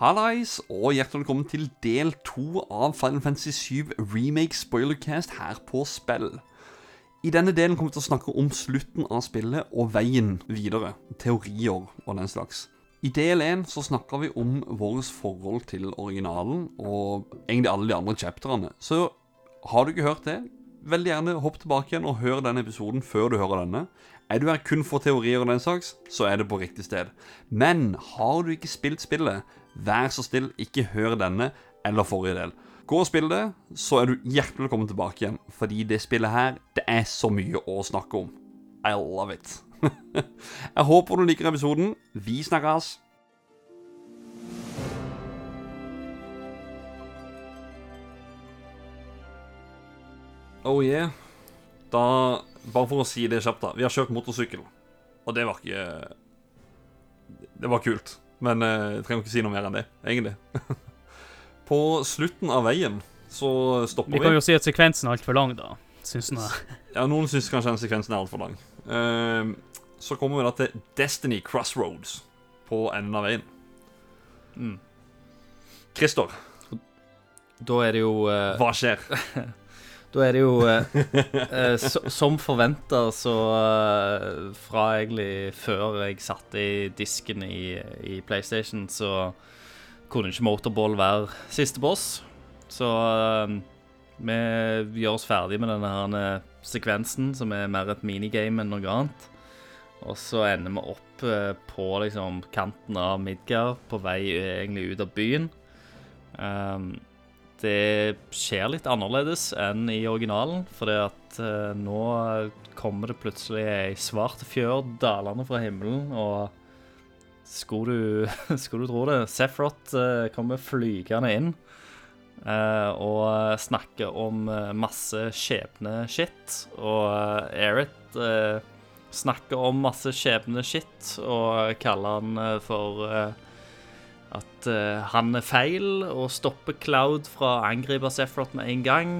Hallais, og hjertelig velkommen til del to av Final Fantasy 7 Remake Spoilercast her på spill. I denne delen kommer vi til å snakke om slutten av spillet og veien videre. Teorier og den slags. I del én snakker vi om vårt forhold til originalen og egentlig alle de andre chapterene. Så har du ikke hørt det, veldig gjerne hopp tilbake igjen og hør denne episoden før du hører denne. Er du her kun for teorier og den slags, så er det på riktig sted. Men har du ikke spilt spillet, vær så snill, ikke hør denne eller forrige del. Gå og spill det, så er du hjertelig velkommen tilbake igjen. Fordi det spillet her, det er så mye å snakke om. I love it. Jeg håper du liker episoden. Vi snakkes. Oh yeah. Da Bare for å si det kjapt, da. Vi har kjørt motorsykkel, og det var ikke Det var kult. Men eh, jeg trenger ikke si noe mer enn det, egentlig. På slutten av veien så stopper vi. Vi kan jo si at sekvensen er altfor lang, da. Syns jeg. Ja, noen syns kanskje den sekvensen er altfor lang. Eh, så kommer vi da til Destiny Crossroads på enden av veien. Mm. Christer, Da er det jo uh... hva skjer? Da er det jo eh, eh, så, Som forventa, så eh, Fra egentlig før jeg satte i disken i, i PlayStation, så kunne ikke Motorball være siste boss. Så eh, vi gjør oss ferdig med denne her eh, sekvensen, som er mer et minigame enn noe annet. Og så ender vi opp eh, på liksom kanten av Midgard, på vei egentlig ut av byen. Um, det skjer litt annerledes enn i originalen, fordi at eh, nå kommer det plutselig ei svart fjør dalende fra himmelen, og skulle du, skulle du tro det, Sefrot eh, kommer flygende inn eh, og snakker om eh, masse skjebneskitt, og eh, Eret eh, snakker om masse skjebneskitt og kaller han for at uh, han er feil og stopper Cloud fra å angripe Sefrot med en gang.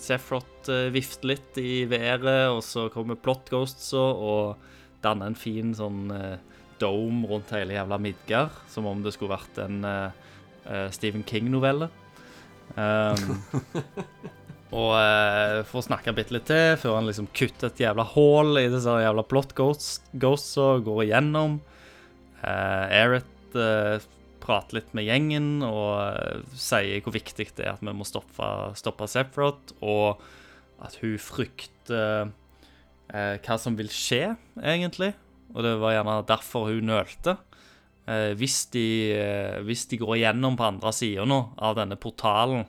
Sefrot uh, vifter litt i været, og så kommer plot ghosts og danner en fin sånn uh, dome rundt hele jævla Midgard, som om det skulle vært en eh, eh, Stephen King-novelle. Um, og uh, for å snakke bitte litt til, før han liksom kutter et jævla hull i disse jævla plot ghosts og går igjennom. Uh, Eret uh, prater litt med gjengen og uh, sier hvor viktig det er at vi må stoppe, stoppe Sephiroth, og at hun frykter uh, hva som vil skje, egentlig. Og det var gjerne derfor hun nølte. Eh, hvis, de, eh, hvis de går igjennom på andre sida nå av denne portalen,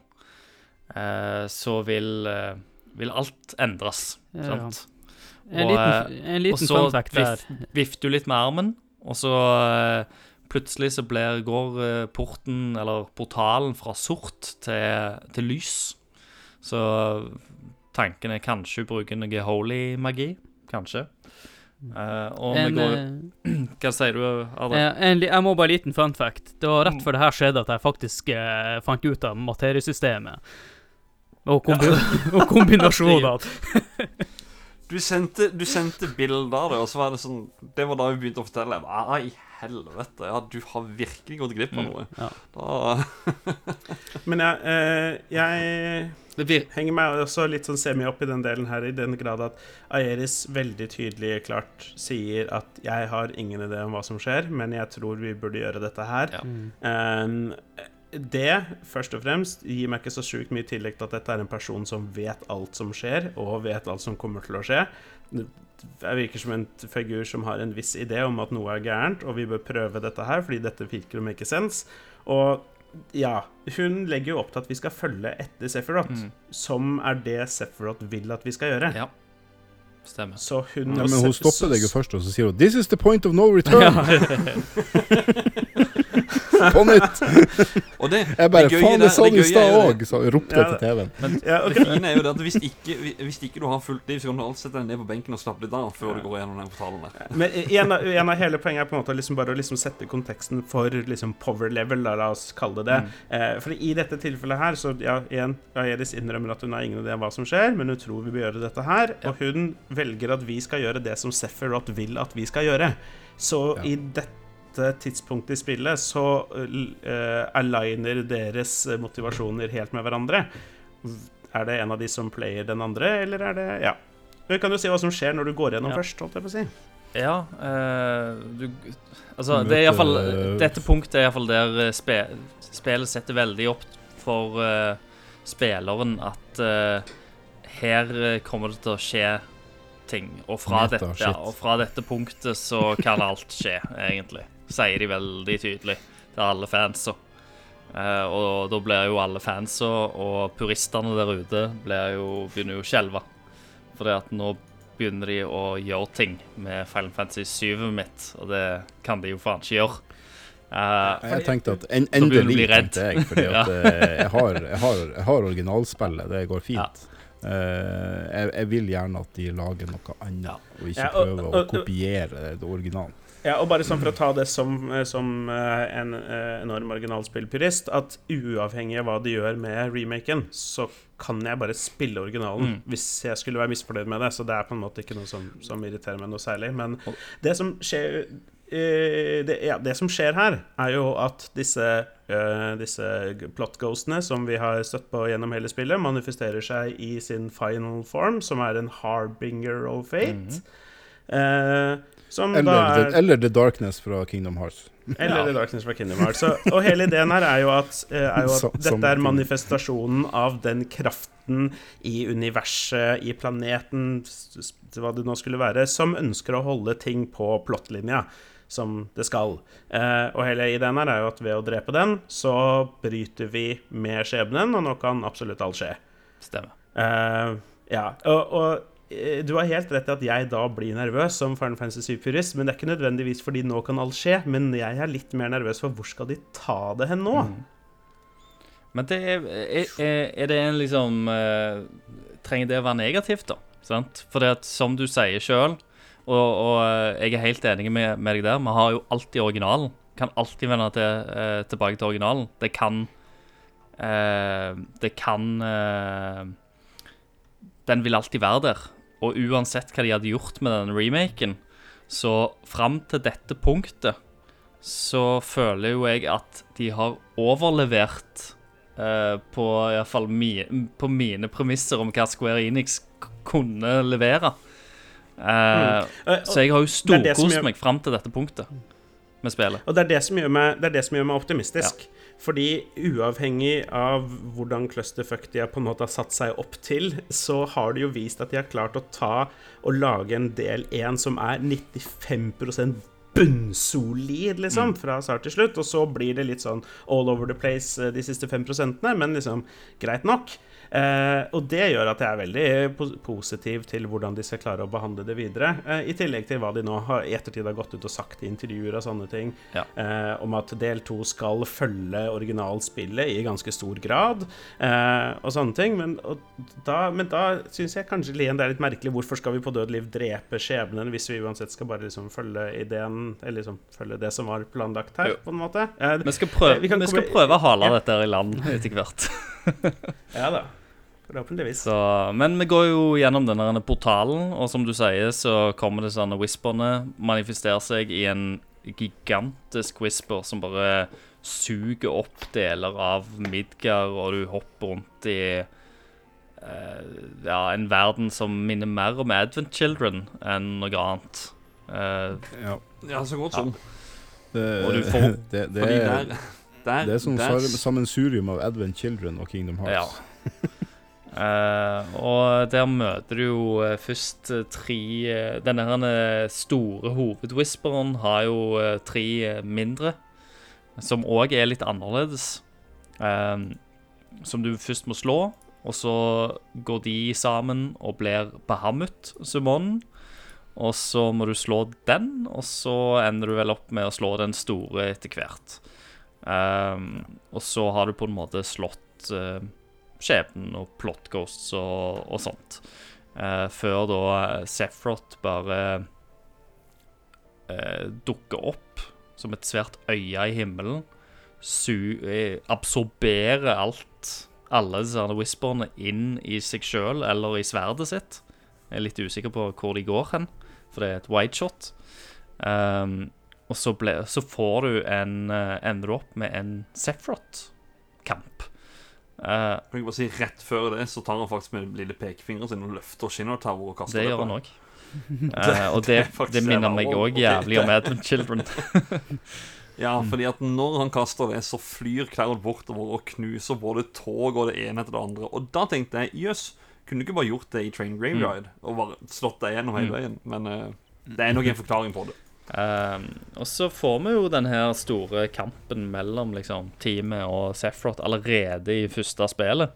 uh, så vil, vil alt endres. Ja, ja. En Og, liten, en liten og så vifter du litt med armen, og så eh, plutselig så blir, går eh, porten, eller portalen, fra sort til, til lys. Så tanken er kanskje hun bruker noe holy magi. Kanskje. Uh, og En, vi går eh, Hva sier du, Arne? en, jeg må bare en liten fun fact. Det var rett før det her skjedde at jeg faktisk eh, fant ut av materiesystemet. Og, kombi og kombinasjoner. Du sendte, du sendte bilder av det, og så var det sånn Det var da vi begynte å fortelle. Nei, «Ah, i helvete, ja, du har virkelig gått glipp av Mm, noe. ja. Da, Men jeg, eh, jeg henger meg også litt sånn semi opp i den delen her, i den grad at Aeris veldig tydelig klart sier at 'jeg har ingen idé om hva som skjer, men jeg tror vi burde gjøre dette her'. Ja. Eh, det, først og fremst, gir meg ikke så sjukt mye tillegg til at dette er en person som vet alt som skjer, og vet alt som kommer til å skje. Jeg virker som en figur som har en viss idé om at noe er gærent, og vi bør prøve dette her, fordi dette virker å make sense. Og ja, hun legger jo opp til at vi skal følge etter Sephiroth, Mm. som er det Sephiroth vil at vi skal gjøre. Ja. Stemmer. Så hun Ja, men hun stopper deg jo først, og så sier hun 'This is the point of no return'. På nytt! og det, Jeg bare det 'Faen, det sa du i stad òg', så ropte jeg Ja, til TV-en. Ja, okay. Det fine er jo det at hvis ikke, hvis ikke du har fullt liv, så kan du alltid sette deg ned på benken og slappe litt av før du går gjennom den portalen der. Men en av, en av hele poenget er på en måte liksom bare å liksom sette konteksten for liksom power level, da, la oss kalle det det. Eh, for i dette tilfellet her, så ja, igjen, Aeris innrømmer at hun har ingen idé om hva som skjer, men hun tror vi bør gjøre dette her, og hun velger at vi skal gjøre det som Sephiroth vil at vi skal gjøre. Så Ja. i dette dette tidspunktet i spillet så uh, aligner deres motivasjoner helt med hverandre. Er det en av de som player den andre, eller er det Ja. Vi kan jo si hva som skjer når du går gjennom Ja. først, holdt jeg på å si. Ja, uh, du Altså, det er iallfall Dette punktet er iallfall der eh, spe, spillet setter veldig opp for uh, spilleren at her kommer det til å skje ting. Og fra, Meta dette, ja, og fra dette punktet så kan alt skje, egentlig. Sier de veldig tydelig til alle fansa. Uh, og da blir jo alle fansa og puristene der ute blir jo, begynner jo å skjelve. Fordi at nå begynner de å gjøre ting med Final Fantasy 7 mitt, og det kan de jo faen ikke gjøre. Uh, Jeg tenkte at en, endelig, tenkte jeg. Fordi at ja. jeg, har, jeg, har, jeg har originalspillet, det går fint. Eh, jeg, jeg vil gjerne at de lager noe annet, og ikke Ja, og- prøver og- å kopiere det originalen. Ja, og bare sånn for å ta det som, som eh, en eh, enorm originalspillpurist, at uavhengig av hva de gjør med remaken, så kan jeg bare spille originalen Mm. hvis jeg skulle være misfornøyd med det. Så det er på en måte ikke noe som, som irriterer meg noe særlig. Men det som skjer eh, det, ja, det som skjer her, er jo at disse, uh, disse plot-ghostene som vi har støtt på gjennom hele spillet, manifesterer seg i sin final form, som er en harbinger of fate. Mm -hmm. da Eller, er the, eller The Darkness fra Kingdom Hearts. eller Ja. The Darkness fra Kingdom Hearts. Så, og hele ideen her er jo at, eh, er jo at Som- som- dette er manifestasjonen av den kraften i universet, i planeten, hva det nå skulle være, som ønsker å holde ting på plottlinja som det skal. Eh, og hele ideen her er jo at ved å drepe den, så bryter vi med skjebnen, og nå kan absolutt alt skje. Stemmer. Eh, ja, og, og du har helt rett i at jeg da blir nervøs som Final Fantasy 7-purist, men det er ikke nødvendigvis fordi nå kan alt skje, men jeg er litt mer nervøs for hvor skal de ta det hen nå? Men det er, er, er det en liksom eh, Trenger det å være negativt, da? Sant? For det at, som du sier sjøl, og, og eh, jeg er helt enig med, med deg der, vi har jo alltid originalen. Kan alltid vende til, eh, tilbake til originalen. Det kan eh, Det kan eh, Den vil alltid være der. Og uansett hva de hadde gjort med den remaken, så fram til dette punktet så føler jo jeg at de har overlevert eh, på iallfall mi, på mine premisser om hva Square Enix kunne levere. Eh, Eh, Så jeg har jo storkost gjør- meg fram til dette punktet med spillet. Og det er det som gjør meg, det det som gjør meg optimistisk. Fordi uavhengig av hvordan clusterfuck de har på en måte har satt seg opp til, så har de jo vist at de har klart å ta og lage en del 1 som er 95% bunnsolid, liksom, fra start til slutt. Og så blir det litt sånn all over the place eh, de siste 5 men liksom greit nok. Eh, og det gjør at jeg er veldig positiv til hvordan de skal klare å behandle det videre. Eh, I tillegg til hva de nå har, i ettertid har gått ut og sagt i intervjuer og sånne ting, Ja. eh, om at del to skal følge originalspillet i ganske stor grad, og sånne ting. Men, da, men da syns jeg kanskje Lien, det er litt merkelig. Hvorfor skal vi på død liv drepe skjebnen hvis vi uansett skal bare liksom følge ideen, eller liksom følge det som var planlagt her, Jo. på en måte? Vi skal prøve, Vi vi skal prøve å hale Ja. dette i land etter hvert. ja da. Forhåpentligvis. Så, men vi går jo gjennom denne portalen, og som du sier, så kommer det sånne whisperne manifesterer seg i en gigantisk whisper som bare suger opp deler av Midgard, og du hopper rundt i uh, ja, en verden som minner mer om Advent Children enn noe annet. Uh, Ja. Ja, så godt sånn. Det, Og du får- det, det, Fordi er, der, der, det er som sammensurium av Advent Children og Kingdom Hearts. ja. Eh, og der møter du jo eh, først eh, tre Denne her store hovedwhisperen har jo tre mindre, som òg er litt annerledes. Uh, som du først må slå, og så går de sammen og blir Bahamut-summonen. Og så må du slå den, og så ender du vel opp med å slå den store etter hvert. Um, og så har du på en måte slått uh, skjebnen og plot ghosts og, og sånt. Uh, før da Sephiroth bare uh, dukker opp som et svært øye i himmelen. Su eh, absorberer alt, alle disse whisperne, inn i seg sjøl eller i sverdet sitt. Jeg er litt usikker på hvor de går hen, for det er et wide shot. Um, og så, ble, så får du en uh, Ender opp med en Sephiroth-kamp. Eh, Kan jeg bare si Rett før det så tar han faktisk med lille pekefingeren sin og løfter Shinner Tower og kaster det det, på. han òg. og det, Det det minner meg òg jævlig om Advent Children. Ja, Mm. fordi at når han kaster det, så flyr Cloud bortover og knuser både tog og det ene etter det andre. Og da tenkte jeg jøss, kunne du ikke bare gjort det i Train Graveyard? Og bare slått deg gjennom hele Mm. veien? Men uh, det er nok en forklaring på det. Um, og så får vi jo den her store kampen mellom liksom, teamet og Sephiroth allerede i første spillet.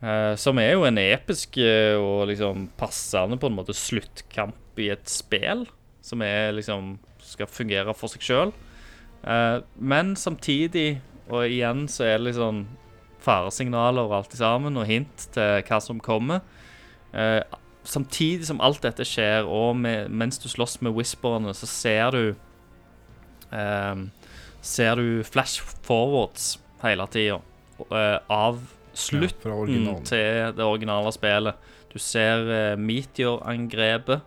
Uh, som er jo en episk eh, og liksom passende på en måte sluttkamp i et spill. Som er liksom skal fungere for seg sjøl. men samtidig, og igjen, så er det liksom faresignaler og alt sammen, og hint til hva som kommer. Eh, samtidig som alt dette skjer, og med, mens du slåss med whisperne, så ser du ehm, Ser du flash forwards hele tida av slutten ja, til det originale spillet. Du ser uh, Meteor-angrepet.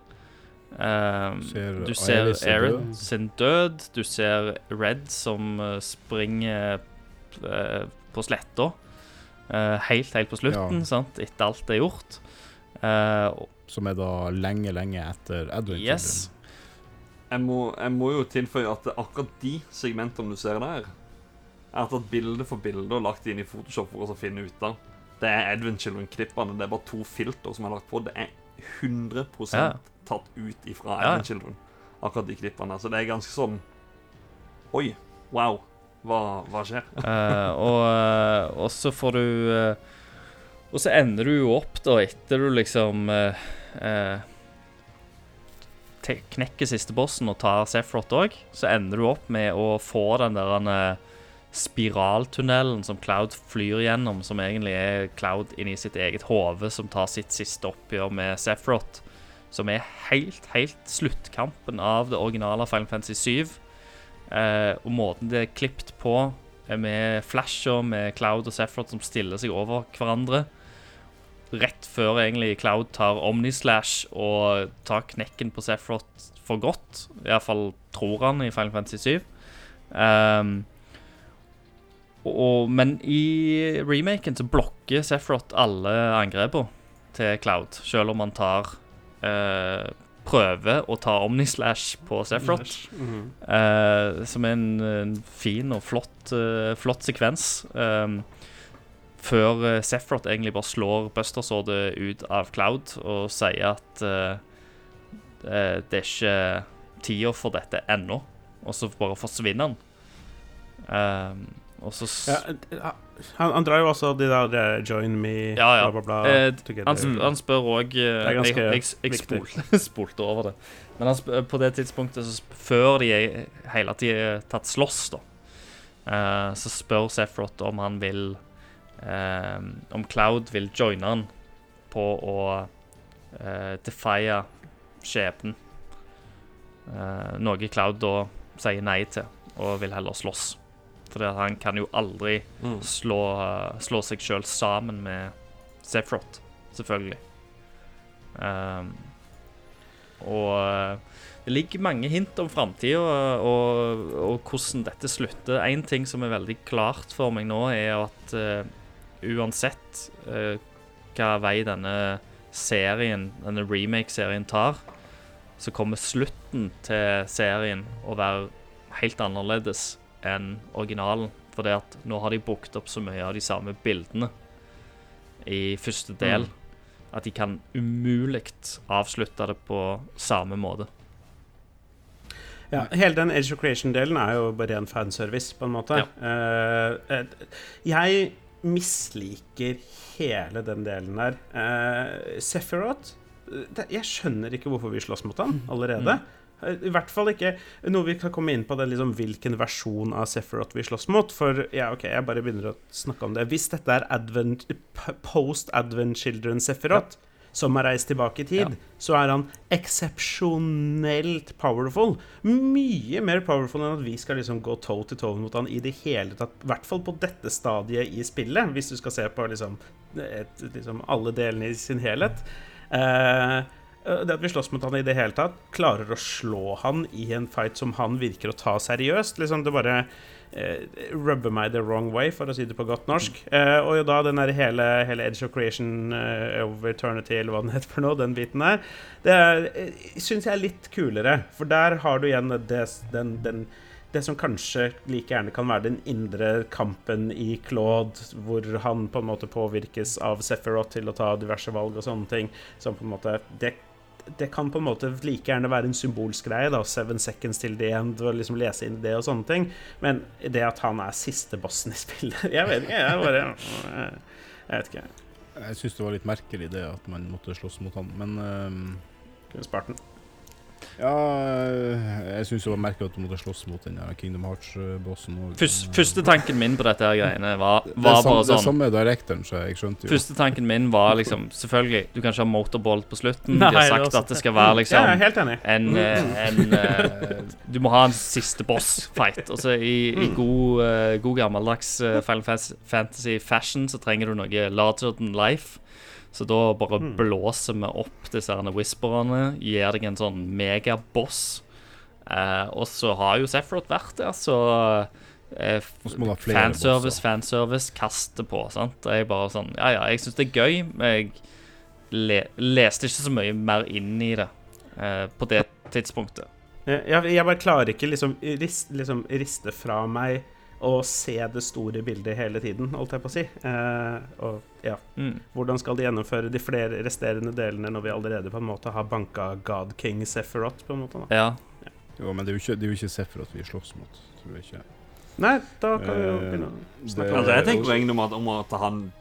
Ser du ser Aerith sin død. Du ser Red som eh, springer eh, på sletta. Uh, helt, helt på slutten, Ja. sant? etter alt det er gjort. Eh, Som er da lenge, lenge etter Edwin. yes. Jeg må, jeg må jo tilføye at akkurat de segmentene du ser der, er tatt bilde for bilde og lagt inn i Photoshop for å finne ut av. Det er Edwin Children-klippene. Det er bare to filter som er lagt på. Det er 100 Ja. tatt ut ifra Ja. Edwin Children. Akkurat de klippene. Så det er ganske sånn Oi. Wow. Hva, hva skjer? uh, og, uh, så får du eh, Og så ender du jo opp, da, etter du liksom eh, eh, knekker siste bossen og tar Sephiroth òg, så ender du opp med å få den der eh, spiraltunnelen som Cloud flyr gjennom, som egentlig er Cloud inni sitt eget hode, som tar sitt siste oppgjør med Sephiroth. Som er helt, helt sluttkampen av det originale Final Fantasy 7. Eh, og måten det er klippet på, er med flasher med Cloud og Sephiroth som stiller seg over hverandre. Rett før egentlig Cloud tar Omnislash og tar knekken på Sephiroth for godt. Iallfall tror han i Final Fantasy 7. Um, og, men i remaken så blokker Sephiroth alle angrepene til Cloud, selv om han tar uh, prøver å ta Omnislash på Sephiroth. -hmm. uh, som er en, en fin og flott, uh, flott sekvens. Um, før uh, Sephiroth egentlig bare slår Buster Swordet ut av Cloud og sier at uh, eh, det er ikke tida for dette ennå. Og så bare forsvinner han. Um, og så s- Ja, eh, han, han drar jo også de der eh, 'join me', Ja, ja. bla, bla, bla. Eh. Han, sp han spør òg Jeg, jeg, jeg spol, spolte over det. Men han på det tidspunktet, så før de hele tida tatt slåss, da, uh, så spør Sephiroth om han vil eh, Om Cloud vil joine han på å uh, defie skjebnen. Uh, noe Cloud da sier nei til, og vil heller slåss. For han kan jo aldri Mm. slå, slå seg sjøl sammen med Sephiroth, selvfølgelig. Um, og eh, det ligger mange hint om framtida og, og hvordan dette slutter. Én ting som er veldig klart for meg nå, er at eh, uansett uh, hva vei denne serien, denne remake-serien tar, så kommer slutten til serien å være helt annerledes enn originalen. Fordi at nå har de brukt opp så mye av de samme bildene i første del at de kan umulig avslutte det på samme måte. Ja, hele den Age of Creation-delen er jo bare en fanservice, på en måte. Ja. Uh, jeg misliker hele den delen der. Uh, Sephiroth eh, det, Jeg skjønner ikke hvorfor vi slåss mot han allerede. Eh, I hvert fall ikke noe vi kan komme inn på, det liksom hvilken versjon av Sephiroth vi slåss mot. For ja, OK, jeg bare begynner å snakke om det. Hvis dette er post-Advent Children Sephiroth, som har reist tilbake i tid, Ja. så er han eksepsjonelt powerful. Mye mer powerful enn at vi skal liksom gå toe to toe mot han i det hele tatt. I hvert fall på dette stadiet i spillet, hvis du skal se på liksom, et, liksom alle delene i sin helhet. Eh, det at vi slåss mot han i det hele tatt, klarer å slå han i en fight som han virker å ta seriøst. Liksom Det bare rubber meg the wrong way, for å si det på godt norsk. Eh, og da den der hele, hele Edge of Creation eh, over Eternity, eller hva den heter for noe, den biten der, det eh, syns jeg er litt kulere. For der har du igjen det, den, den det som kanskje like gjerne kan være den indre kampen i Claude, hvor han på en måte påvirkes av Sephiroth til å ta diverse valg og sånne ting. Som på en måte det, det kan på en måte like gjerne være en symbolsk greie, da, seven seconds till the end, og liksom lese inn det og sånne ting. Men det at han er siste bossen i spillet Jeg vet ikke, jeg bare Jeg vet ikke. Jeg syns det var litt merkelig det at man måtte slåss mot han, men ehm, Kunne spart den. Ja, jeg syns det var merkelig at du måtte slåss mot den Kingdom Hearts-bossen. og- Først, første tanken min på dette her greiene var, det, var er sam, bare det sånn samme direkteren, så jeg skjønte jo. Første tanken min var liksom Selvfølgelig, du kan ikke ha motorball på slutten. Nei, De har sagt det at det skal være Ja, jeg er liksom helt enig. en, eh, en eh, Du må ha en siste boss-fight. Altså I, i god, eh, god gammeldags eh, Final Fantasy-fashion så trenger du noe larger than life. Så da bare Mm. blåser vi opp disse herne whisperne, gir deg en sånn megaboss. Eh, og så har jo Sephiroth vært der, så eh, Fanservice, fanservice, kaster på. sant? Det er bare sånn, Ja, ja, jeg syns det er gøy, men jeg le leste ikke så mye mer inn i det eh, på det tidspunktet. Jeg, jeg bare klarer ikke liksom, rist, liksom riste fra meg å se det store bildet hele tiden, holdt jeg på å si. Eh, og ja, Mm. hvordan skal de gjennomføre de flere resterende delene når vi allerede på en måte har banka God King Sephiroth, på en måte? da? Ja. Jo, men det er jo ikke, det er jo ikke Sephiroth vi slåss mot. Tror jeg ikke. Nei, da kan vi jo Eh, begynne å snakke om Altså, det. jeg tenker egentlig om at, om at han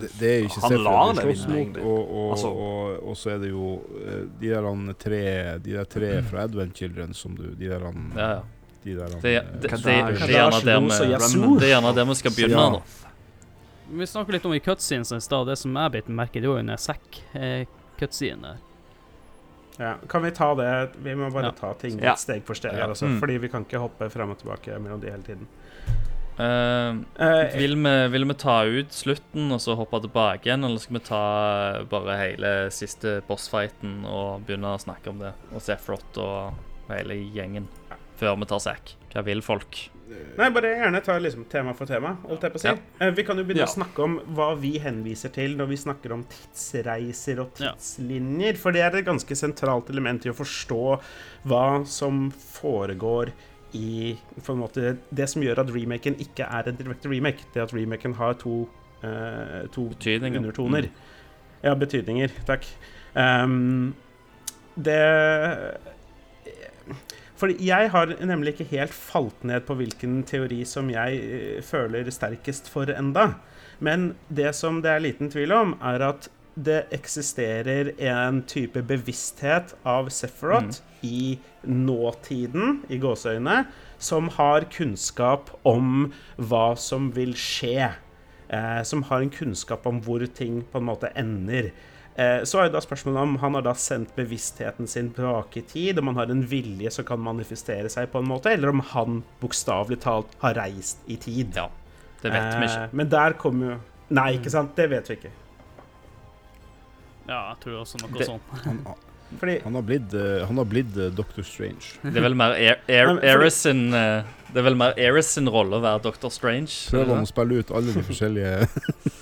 Det, det er jo ikke Han lar det vinne, og, og, Altså- og, og så er det jo eh, de der tre De der tre fra Advent Children som du De der han ja, ja. De der Det, eh, det, det, det, er gjerne der vi Det er gjerne vi skal begynne. Da. Vi snakker litt om i cutscenes i stad. Det som jeg beit meg merke i, det var jo den Zack-cutscenen der. Ja, kan vi ta det? Vi må bare Ja. ta ting Ja. steg for steg, Ja. her Mm. fordi vi kan ikke hoppe frem og tilbake mellom de hele tiden. Uh, uh, vil, vi, vil vi ta ut slutten og så hoppe tilbake igjen, eller skal vi ta bare hele siste bossfighten og begynne å snakke om det? Og Sephiroth og hele gjengen før vi tar sekk. Hva vil folk? Nei, bare gjerne ta liksom tema for tema. Holdt jeg på å si. Ja. Eh, Vi kan jo begynne Ja. å snakke om hva vi henviser til når vi snakker om tidsreiser og Ja. tidslinjer. For det er et ganske sentralt element i å forstå hva som foregår i på en måte, Det som gjør at remaken ikke er en direkte remake. Det at remaken har to, uh, to Betydninger. undertoner. Mm. Ja, betydninger. Takk. Um, det For jeg har nemlig ikke helt falt ned på hvilken teori som jeg eh, føler sterkest for enda. Men det som det er liten tvil om, er at det eksisterer en type bevissthet av Sephiroth i nåtiden, i gåseøyne, som har kunnskap om hva som vil skje. Eh, som har en kunnskap om hvor ting på en måte ender. Eh, så er jo da spørsmålet om han har da sendt bevisstheten sin tilbake i tid, om han har en vilje som kan manifestere seg på en måte, eller om han bokstavelig talt har reist i tid. Ja, det vet vi ikke. Eh, men der kommer jo Nei, ikke sant? Det vet vi ikke. Ja, jeg tror også noe Det- sånt. Han, Fordi han har blitt, uh, han har blitt uh, Doctor Strange. Det er vel mer Ares sin uh, Det er vel mer Eris sin rolle å være Dr. Strange. Prøver han å spille ut alle de forskjellige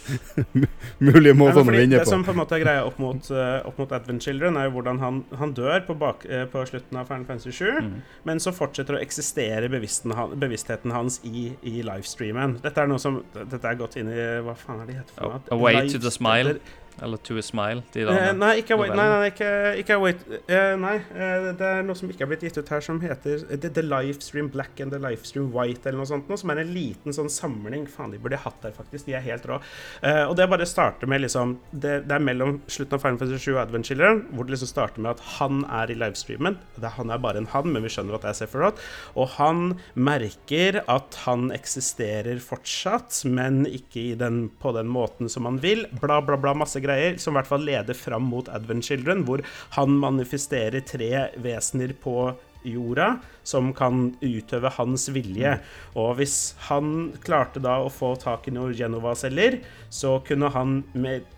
mulige måtene å vinne på. det som på en måte er greia opp mot, eh, opp mot Advent Children, er jo hvordan han, han dør på, bak, eh, på slutten av Final Fantasy 7, Mm. men så fortsetter å eksistere bevisstheten, han- bevisstheten hans i, i livestreamen. Dette er noe som Dette er gått inn i Hva faen er det heter for noe? A Way Live- to the Smile. det- Eller To a Smile. De Eh, der. nei, ikke nei, nei, ikke, ikke Wait eh, Nei, eh, det er noe som ikke er blitt gitt ut her, som heter The, the Livestream Black and The Livestream White, eller noe sånt, noe, som er en liten sånn samling. Faen, de burde hatt der, faktisk. De er helt rå. Eh, og det bare starter med liksom det, det er mellom slutten av Final Fantasy 7 og Advent Children, hvor det liksom starter med at han er i livestreamen. Det, er- han er bare en han, men vi skjønner at det er Sephiroth. Og han merker at han eksisterer fortsatt, men ikke i den, på den måten som han vil. Bla, bla, bla, masse greier, som i hvert fall leder fram mot Advent Children, hvor han manifesterer tre vesener på jorda som kan utøve hans vilje. Og hvis han klarte da å få tak i noen Genova-celler, så kunne han med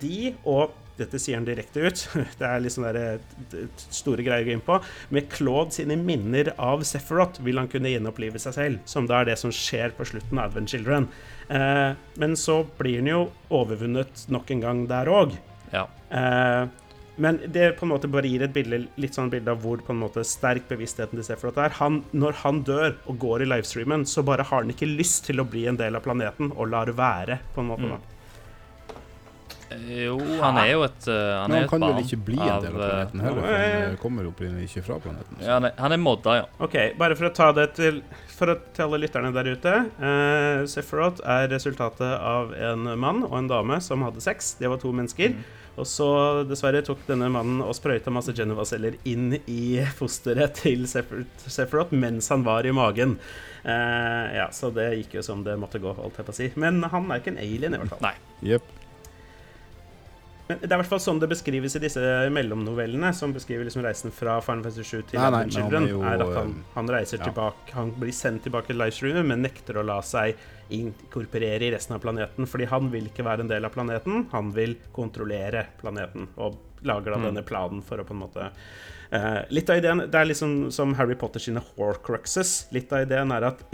de og dette sier han direkte ut. Det er liksom der, store greier å gå inn på. Med Claude sine minner av Sephiroth vil han kunne gjenopplive seg selv, som da er det som skjer på slutten av Advent Children. Eh, men så blir han jo overvunnet nok en gang der òg. Ja. Eh, men det på en måte bare gir et bilde, litt sånn bilde av hvor på en måte sterk bevisstheten til Sephiroth er. Han, når han dør og går i livestreamen, så bare har han ikke lyst til å bli en del av planeten og lar være, på en måte. da. Jo, han er jo et uh, Han Men er han et kan barn vel ikke bli en del av eh, planeten heller, for han eh, kommer opprinnelig ikke fra planeten. Ja, han, er, han er modda, ja. OK, bare for å ta det til For å, til alle lytterne der ute. Uh, Sephiroth er resultatet av en mann og en dame som hadde sex. Det var to mennesker. Og så dessverre tok denne mannen og sprøyta masse Genova-celler inn i fosteret til Sephiroth Sephiroth mens han var i magen. Eh, ja, Så det gikk jo som det måtte gå, holdt jeg på å si. Men han er ikke en alien, i hvert fall. Nei. Jepp. Men det er i hvert fall sånn det beskrives i disse mellomnovellene, som beskriver liksom reisen fra Final Fantasy 7 til Nei, nei, Children, er jo, er at han, eh, han reiser ja. tilbake Han blir sendt tilbake til livestreamet, men nekter å la seg inkorporere i resten av planeten, fordi han vil ikke være en del av planeten, han vil kontrollere planeten, og lager da Mm. denne planen for å på en måte eh, Litt av ideen Det er liksom som Harry Potter sine Horcruxes. Litt av ideen er at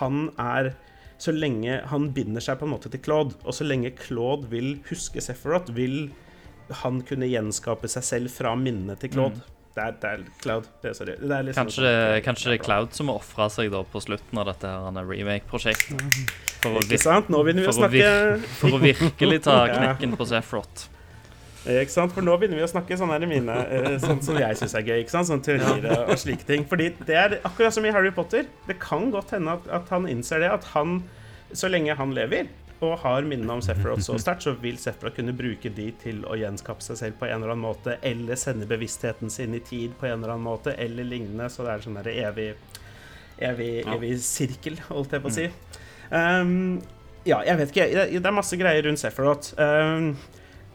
han er så lenge han binder seg på en måte til Claude, og så lenge Claude vil huske Sephiroth, vil han kunne gjenskape seg selv fra minnet til Claude. Det, er, det er Cloud. Det er. Det er liksom Kanskje, det- kanskje det er Cloud som må ofre seg da på slutten av dette her er remake-prosjektet. For, å vir- for, å vir for å virkelig ta knekken på Sephiroth. Ikke sant? For nå begynner vi å snakke sånn her mine eh, Sånn som jeg syns er gøy. ikke sant? Sånn teorier og- og slike ting. Fordi det er akkurat som i Harry Potter. Det kan godt hende at, at han innser det. At han, så lenge han lever og har minnene om Sephiroth så sterkt, så vil Sephiroth kunne bruke de til å gjenskape seg selv på en eller annen måte, eller sende bevisstheten sin i tid på en eller annen måte, eller lignende. Så det er sånn der evig, evig, evig sirkel, holdt jeg på å si. Um, ja, jeg vet ikke. Det er masse greier rundt Sephiroth. Um,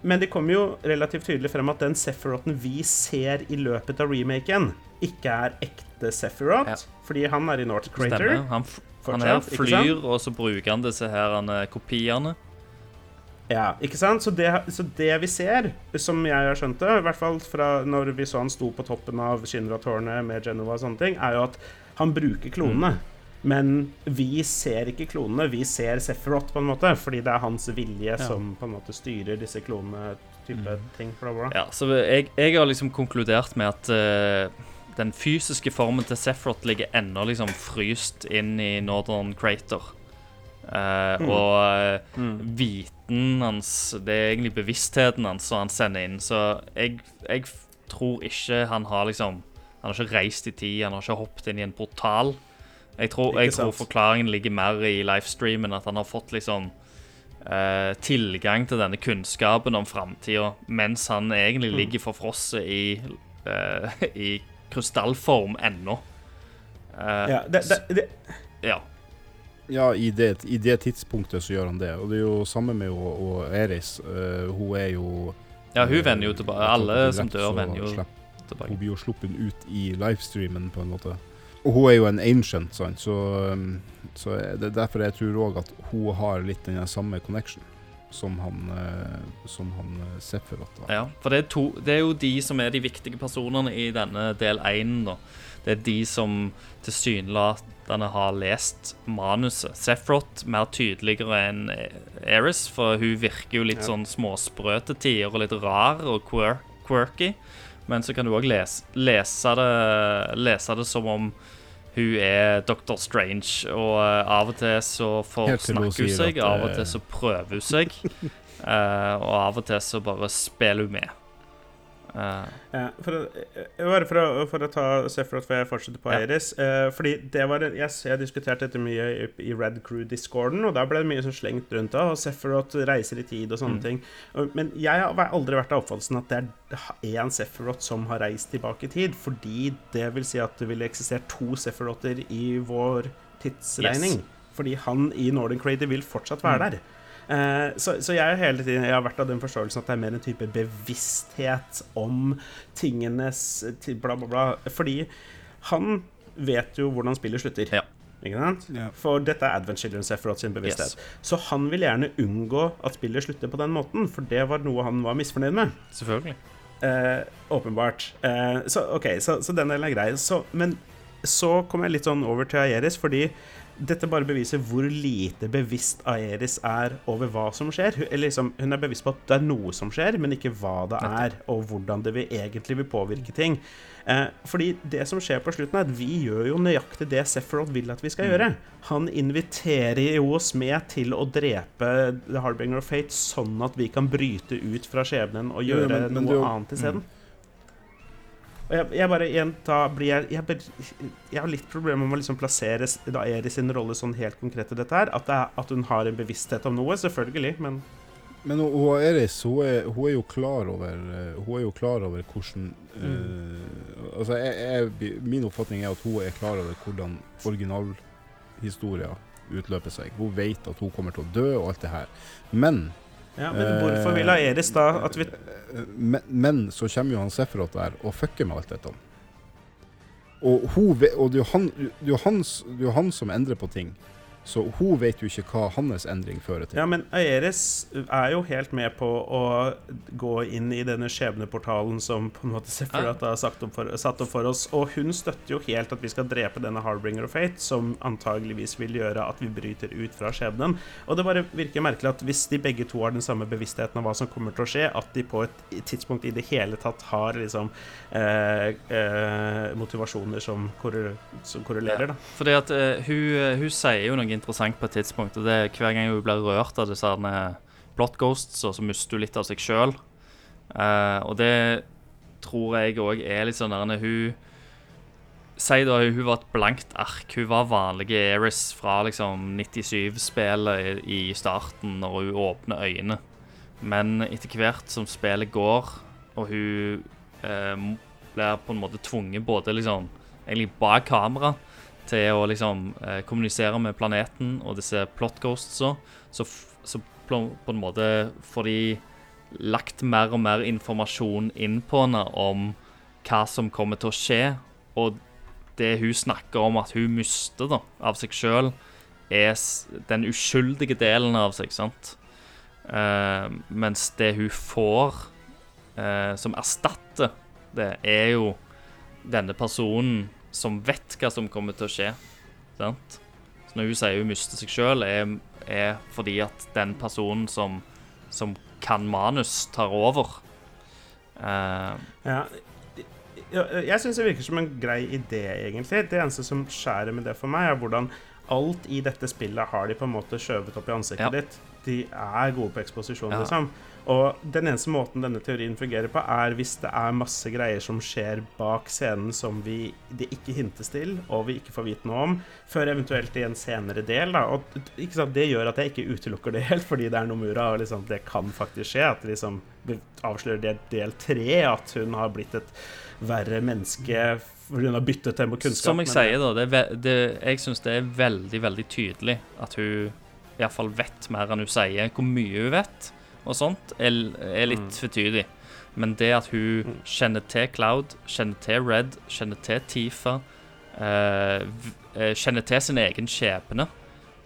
men det kommer jo relativt tydelig frem at den Sephiroten vi ser i løpet av remaken, ikke er ekte Sephirot, Ja. Fordi han er i North Crater. Stemmer. Han, f han her Fortsatt, flyr, og så bruker han disse her eh, kopiene. Ja, ikke sant? Så det, så det vi ser, som jeg har skjønt det, i hvert fall fra når vi så han sto på toppen av Shinra-tårnet med Genova og sånne ting, er jo at han bruker klonene. Mm. Men vi ser ikke klonene, vi ser Sephiroth, på en måte, fordi det er hans vilje som på en måte styrer disse klonene type ting. Bla, bla. Ja, så jeg, jeg har liksom konkludert med at uh, den fysiske formen til Sephiroth ligger ennå liksom fryst inn i Northern Crater. Uh, Mm. Og uh, Mm. viten hans Det er egentlig bevisstheten hans som han sender inn. Så jeg, jeg tror ikke han har liksom Han har ikke reist i tid, han har ikke hoppet inn i en portal. Jeg tror, jeg tror forklaringen ligger mer i livestreamen, at han har fått liksom eh, tilgang til denne kunnskapen om framtida, mens han egentlig Mm. ligger forfrosset i, eh, i krystallform ennå. Eh, Ja, det, det, det, ja. Ja, i det, i det tidspunktet så gjør han det. Og det er jo samme med og, og Eris. Hun er jo ja, hun vender jo tilbake. Alle som dør, vender jo tilbake. Hun blir jo sluppet ut i livestreamen, på en måte. Og hun er jo en ancient, sant? så, um, så det er derfor jeg tror òg at hun har litt den samme connection som han, eh, som han eh, Sephiroth har. Ja, for det er, to, det er jo de som er de viktige personene i denne del 1. Da. Det er de som tilsynelatende har lest manuset. Sephiroth mer tydeligere enn Eris, for hun virker jo litt Ja. sånn småsprø til tider og litt rar og quirky. Men så kan du òg lese, lese, lese det som om hun er Dr. Strange, og eh, av og til så forsnakker hun seg, av og eh, til så prøver hun seg. Eh, og av og til så bare spiller hun med. Eh, Ja, for, å, eh, bare for, å, for å ta Sephiroth før jeg fortsetter på Ja. Iris. Eh, fordi det var yes, jeg, diskuterte dette mye i, i Red Crew-discorden, og da ble det mye sånn slengt rundt det. Og Sephiroth reiser i tid og sånne Mm. ting. Men jeg har aldri vært av oppfattelsen at det er én Sephiroth som har reist tilbake i tid, fordi det vil si at det ville eksistert to Sefroter i vår tidsregning. Yes. Fordi han i Northern Crater vil fortsatt være Mm. der. Eh, så, så jeg, er hele tiden, jeg har vært av den forståelsen at det er mer en type bevissthet om tingenes bla, bla, bla. Fordi han vet jo hvordan spillet slutter. Ja. Ikke sant? Ja. For dette er Advent Children Sephiroth sin bevissthet. Så han vil gjerne unngå at spillet slutter på den måten, for det var noe han var misfornøyd med. Selvfølgelig. Eh, åpenbart. Eh, så OK, så, så den delen er grei. Så, men så kommer jeg litt sånn over til Aeris, fordi dette bare beviser hvor lite bevisst Aeris er over hva som skjer. Hun, liksom, hun er bevisst på at det er noe som skjer, men ikke hva det er, og hvordan det vil, egentlig vil påvirke ting. Eh, fordi det som skjer på slutten, er at vi gjør jo nøyaktig det Sephiroth vil at vi skal gjøre. Han inviterer jo oss med til å drepe The Harbinger of Fate, sånn at vi kan bryte ut fra skjebnen og Jo, gjøre men- men noe jo- annet isteden. Og jeg, jeg bare igjen, da blir jeg jeg, jeg har litt problemer med å liksom plassere da Eri sin rolle sånn helt konkret i dette her. At, det er, at hun har en bevissthet om noe, selvfølgelig, men Men hun, hun Eris, hun er, hun er jo klar over eh, Hun er jo klar over hvordan eh, Altså, jeg, jeg, min oppfatning er at hun er klar over hvordan originalhistoria utløper seg. Hun vet at hun kommer til å dø og alt det her. Men ja, Men hvorfor vil Aeris da at vi Eh, men, men så kommer jo han Sefrot der og fucker med alt dette. Og, hun, og det, er han, jo han som endrer på ting. Så hun vet jo ikke hva hans endring fører til. Ja, men Aeris er jo helt med på å gå inn i denne skjebneportalen som på en måte Seferat har sagt opp for, satt opp for oss, og hun støtter jo helt at vi skal drepe denne Harbringer of Fate, som antageligvis vil gjøre at vi bryter ut fra skjebnen. Og det bare virker merkelig at hvis de begge to har den samme bevisstheten av hva som kommer til å skje, at de på et tidspunkt i det hele tatt har liksom eh, eh, motivasjoner som, korre, som korrelerer, da. Fordi at eh, hun, eh, hun sier jo noe interessant på et tidspunkt, og det er hver gang hun blir rørt av disse blot ghosts, og så mister hun litt av seg sjøl. og det tror jeg òg er litt sånn der Hun sier da hun var et blankt ark. Hun var vanlige Eris fra liksom 97-spillet i, i starten, når hun åpner øynene. Men etter hvert som spillet går, og hun eh, blir på en måte tvunget både liksom egentlig bak kamera til å liksom eh, kommunisere med planeten og disse plot ghostsa, så, så på en måte får de lagt mer og mer informasjon inn på henne om hva som kommer til å skje, og det hun snakker om at hun mister da, av seg sjøl, er den uskyldige delen av seg, sant? Eh, mens det hun får eh, som erstatter det, er jo denne personen som vet hva som kommer til å skje. Sant? Så når hun sier hun mister seg sjøl, er, er fordi at den personen som, som kan manus, tar over. Ja, ja, jeg syns det virker som en grei idé, egentlig. Det eneste som skjærer med det for meg, er hvordan alt i dette spillet har de på en måte skjøvet opp i ansiktet Ja. ditt. De er gode på eksposisjon, Ja. liksom. Og den eneste måten denne teorien fungerer på, er hvis det er masse greier som skjer bak scenen som vi, det ikke hintes til, og vi ikke får vite noe om, før eventuelt i en senere del. Da. Og ikke sant, Det gjør at jeg ikke utelukker det helt, fordi det er Nomura, og liksom, det kan faktisk skje. At det liksom avslører det del tre, at hun har blitt et verre menneske fordi hun har byttet tempo kunnskap. som jeg men- sier, da, det, er det, jeg syns det er veldig, veldig tydelig at hun iallfall vet mer enn hun sier. Hvor mye hun vet og sånt, er, er litt tvetydig. Men det at hun Mm. kjenner til Cloud, kjenner til Red, kjenner til Tifa, eh, kjenner til sin egen skjebne,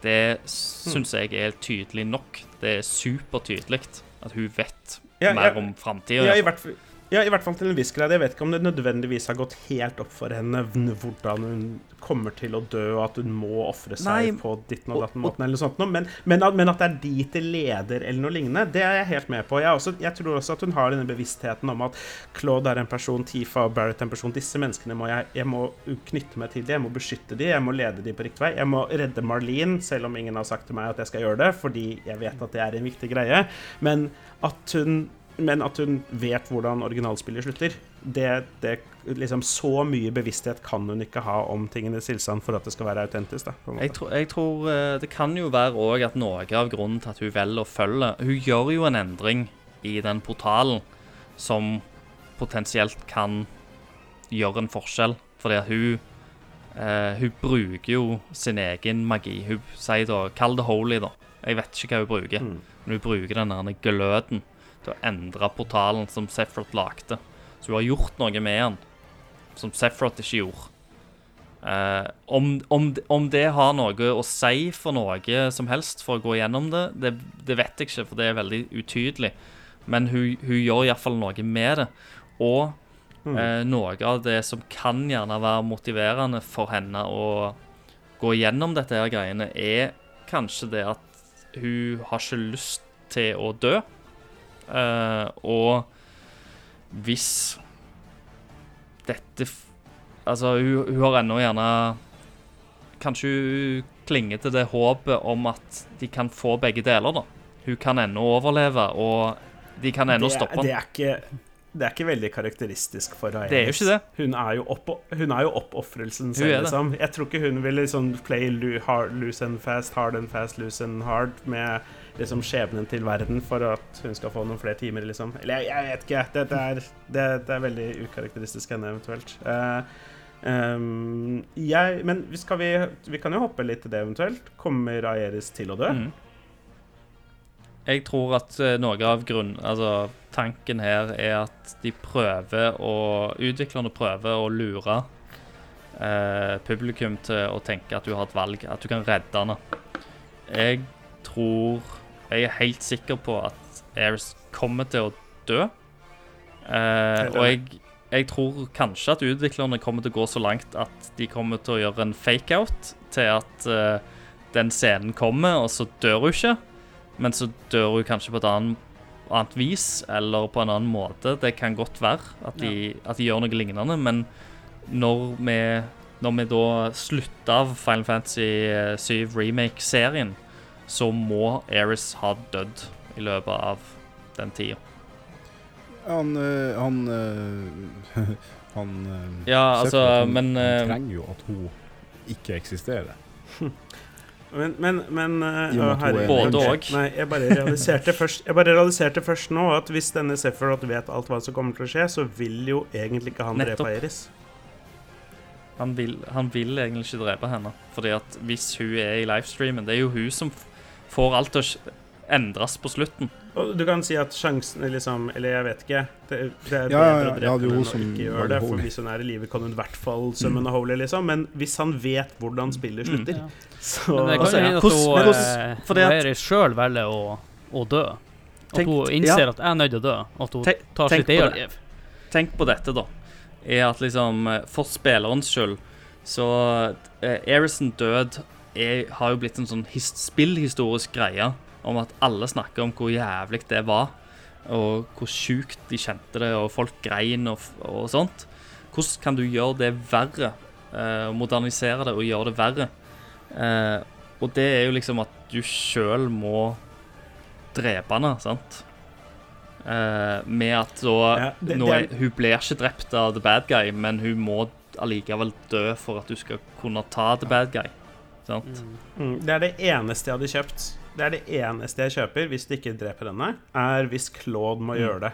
det syns jeg er tydelig nok. Det er supertydelig at hun vet Ja, mer ja. om framtida. Ja, i hvert fall. Ja, i hvert fall til en viss grad. Jeg vet ikke om det nødvendigvis har gått helt opp for henne hvordan hun kommer til å dø, og at hun må ofre seg Nei, på ditten og datten måten, eller noe sånt. Men, men, at, men at det er dit det leder, eller noe lignende, det er jeg helt med på. Jeg, også, jeg tror også at hun har denne bevisstheten om at Claude er en person, Tifa og Barrett er en person. Disse menneskene må jeg, jeg må knytte meg til dem, jeg må beskytte dem, jeg må lede dem på riktig vei. Jeg må redde Marlene, selv om ingen har sagt til meg at jeg skal gjøre det, fordi jeg vet at det er en viktig greie. Men at hun men at hun vet hvordan originalspillet slutter. Det, det, liksom, så mye bevissthet kan hun ikke ha om tingenes tilstand for at det skal være autentisk. Da. Jeg, tror- jeg tror eh, det kan jo være òg at noe av grunnen til at hun velger å følge Hun gjør jo en endring i den portalen som potensielt kan gjøre en forskjell. Fordi at hun eh, Hun bruker jo sin egen magi. Hun sier da Kall det holy, da. Jeg vet ikke hva hun bruker. Mm. Men hun bruker den gløden til å endre portalen som Sephiroth lagde. Så hun har gjort noe med den som Sephiroth ikke gjorde. Uh, om, om, om det har noe å si for noe som helst for å gå gjennom det, det, det vet jeg ikke, for det er veldig utydelig. Men hun, hun gjør iallfall noe med det. Og Mm. uh, noe av det som kan gjerne være motiverende for henne å gå gjennom dette her greiene, er kanskje det at hun har ikke lyst til å dø. Eh, og hvis dette Altså, hun, hun har ennå gjerne Kanskje hun klinger til det håpet om at de kan få begge deler, da. Hun kan ennå overleve, og de kan ennå det, stoppe det henne. ikke det er ikke veldig karakteristisk for henne. Det er jo ikke det. Hun er jo, opp, hun er jo oppofrelsen selv, liksom. Jeg tror ikke hun vil liksom play lo, hard, loose and fast, hard and fast, loose and hard med liksom skjebnen til verden for at hun skal få noen flere timer, liksom. Eller jeg, jeg vet ikke. Det, det, er, det, det er veldig ukarakteristisk henne, eventuelt. Uh, um, jeg, men skal vi, vi kan jo hoppe litt til det, eventuelt. Kommer Aeris til å dø? Mm. Jeg tror at eh, noe av grunnen altså, tanken her er at de prøver å Utviklerne prøver å lure uh, publikum til å tenke at du har et valg, at du kan redde henne. Jeg tror Jeg er helt sikker på at Ares kommer til å dø. Eh, og jeg, jeg tror kanskje at utviklerne kommer til å gå så langt at de kommer til å gjøre en fake-out til at eh, den scenen kommer, og så dør hun ikke. Men så dør hun kanskje på et annet, annet vis, eller på en annen måte. Det kan godt være at de, at de gjør noe lignende, men når vi, når vi da slutter av Final Fantasy 7 Remake-serien, så må Eris ha dødd i løpet av den tida. Han øh, Han øh, Han øh, Ja, altså, han, men han eh, trenger jo at hun ikke eksisterer. Men, men, men uh, er en Både òg. Nei, jeg bare realiserte først Jeg bare realiserte først nå at hvis denne Sephiroth vet alt hva som kommer til å skje, så vil jo egentlig ikke han Nettopp. drepe Iris. Han vil, han vil egentlig ikke drepe henne. Fordi at hvis hun er i livestreamen Det er jo hun som får alt til å endres på slutten. Og du kan si at sjansen er liksom Eller jeg vet ikke. Det, det er Ja, bedre ja, å ja, drepe er henne hun enn å ikke gjøre det. For hvis hun er i live, kan hun i hvert fall summon Holy, liksom. Men hvis han vet hvordan spillet Mm. slutter, Ja. så Men det kan Altså, jo hende at hun, hvordan- eh, sjøl velger å, å dø. At Tenk- hun innser ja. at jeg er nødt til å dø. At hun Tenk- tar sitt eget liv. Tenk på dette, da. Er at liksom eh, For spillerens skyld så eh, Erison død er, har jo blitt en sånn his spillhistorisk greie om at alle snakker om hvor jævlig det var, og hvor sjukt de kjente det, og folk grein og, og sånt. Hvordan kan du gjøre det verre? Eh, modernisere det og gjøre det verre? Eh, og det er jo liksom at du sjøl må drepe henne, sant? Eh, med at så Ja, det- det er- Hun blir ikke drept av the bad guy, men hun må allikevel dø for at du skal kunne ta the bad guy. Sant? Mm, Det er det eneste jeg hadde kjøpt. Det er det eneste jeg kjøper hvis de ikke dreper henne, er hvis Claude må Mm. gjøre det.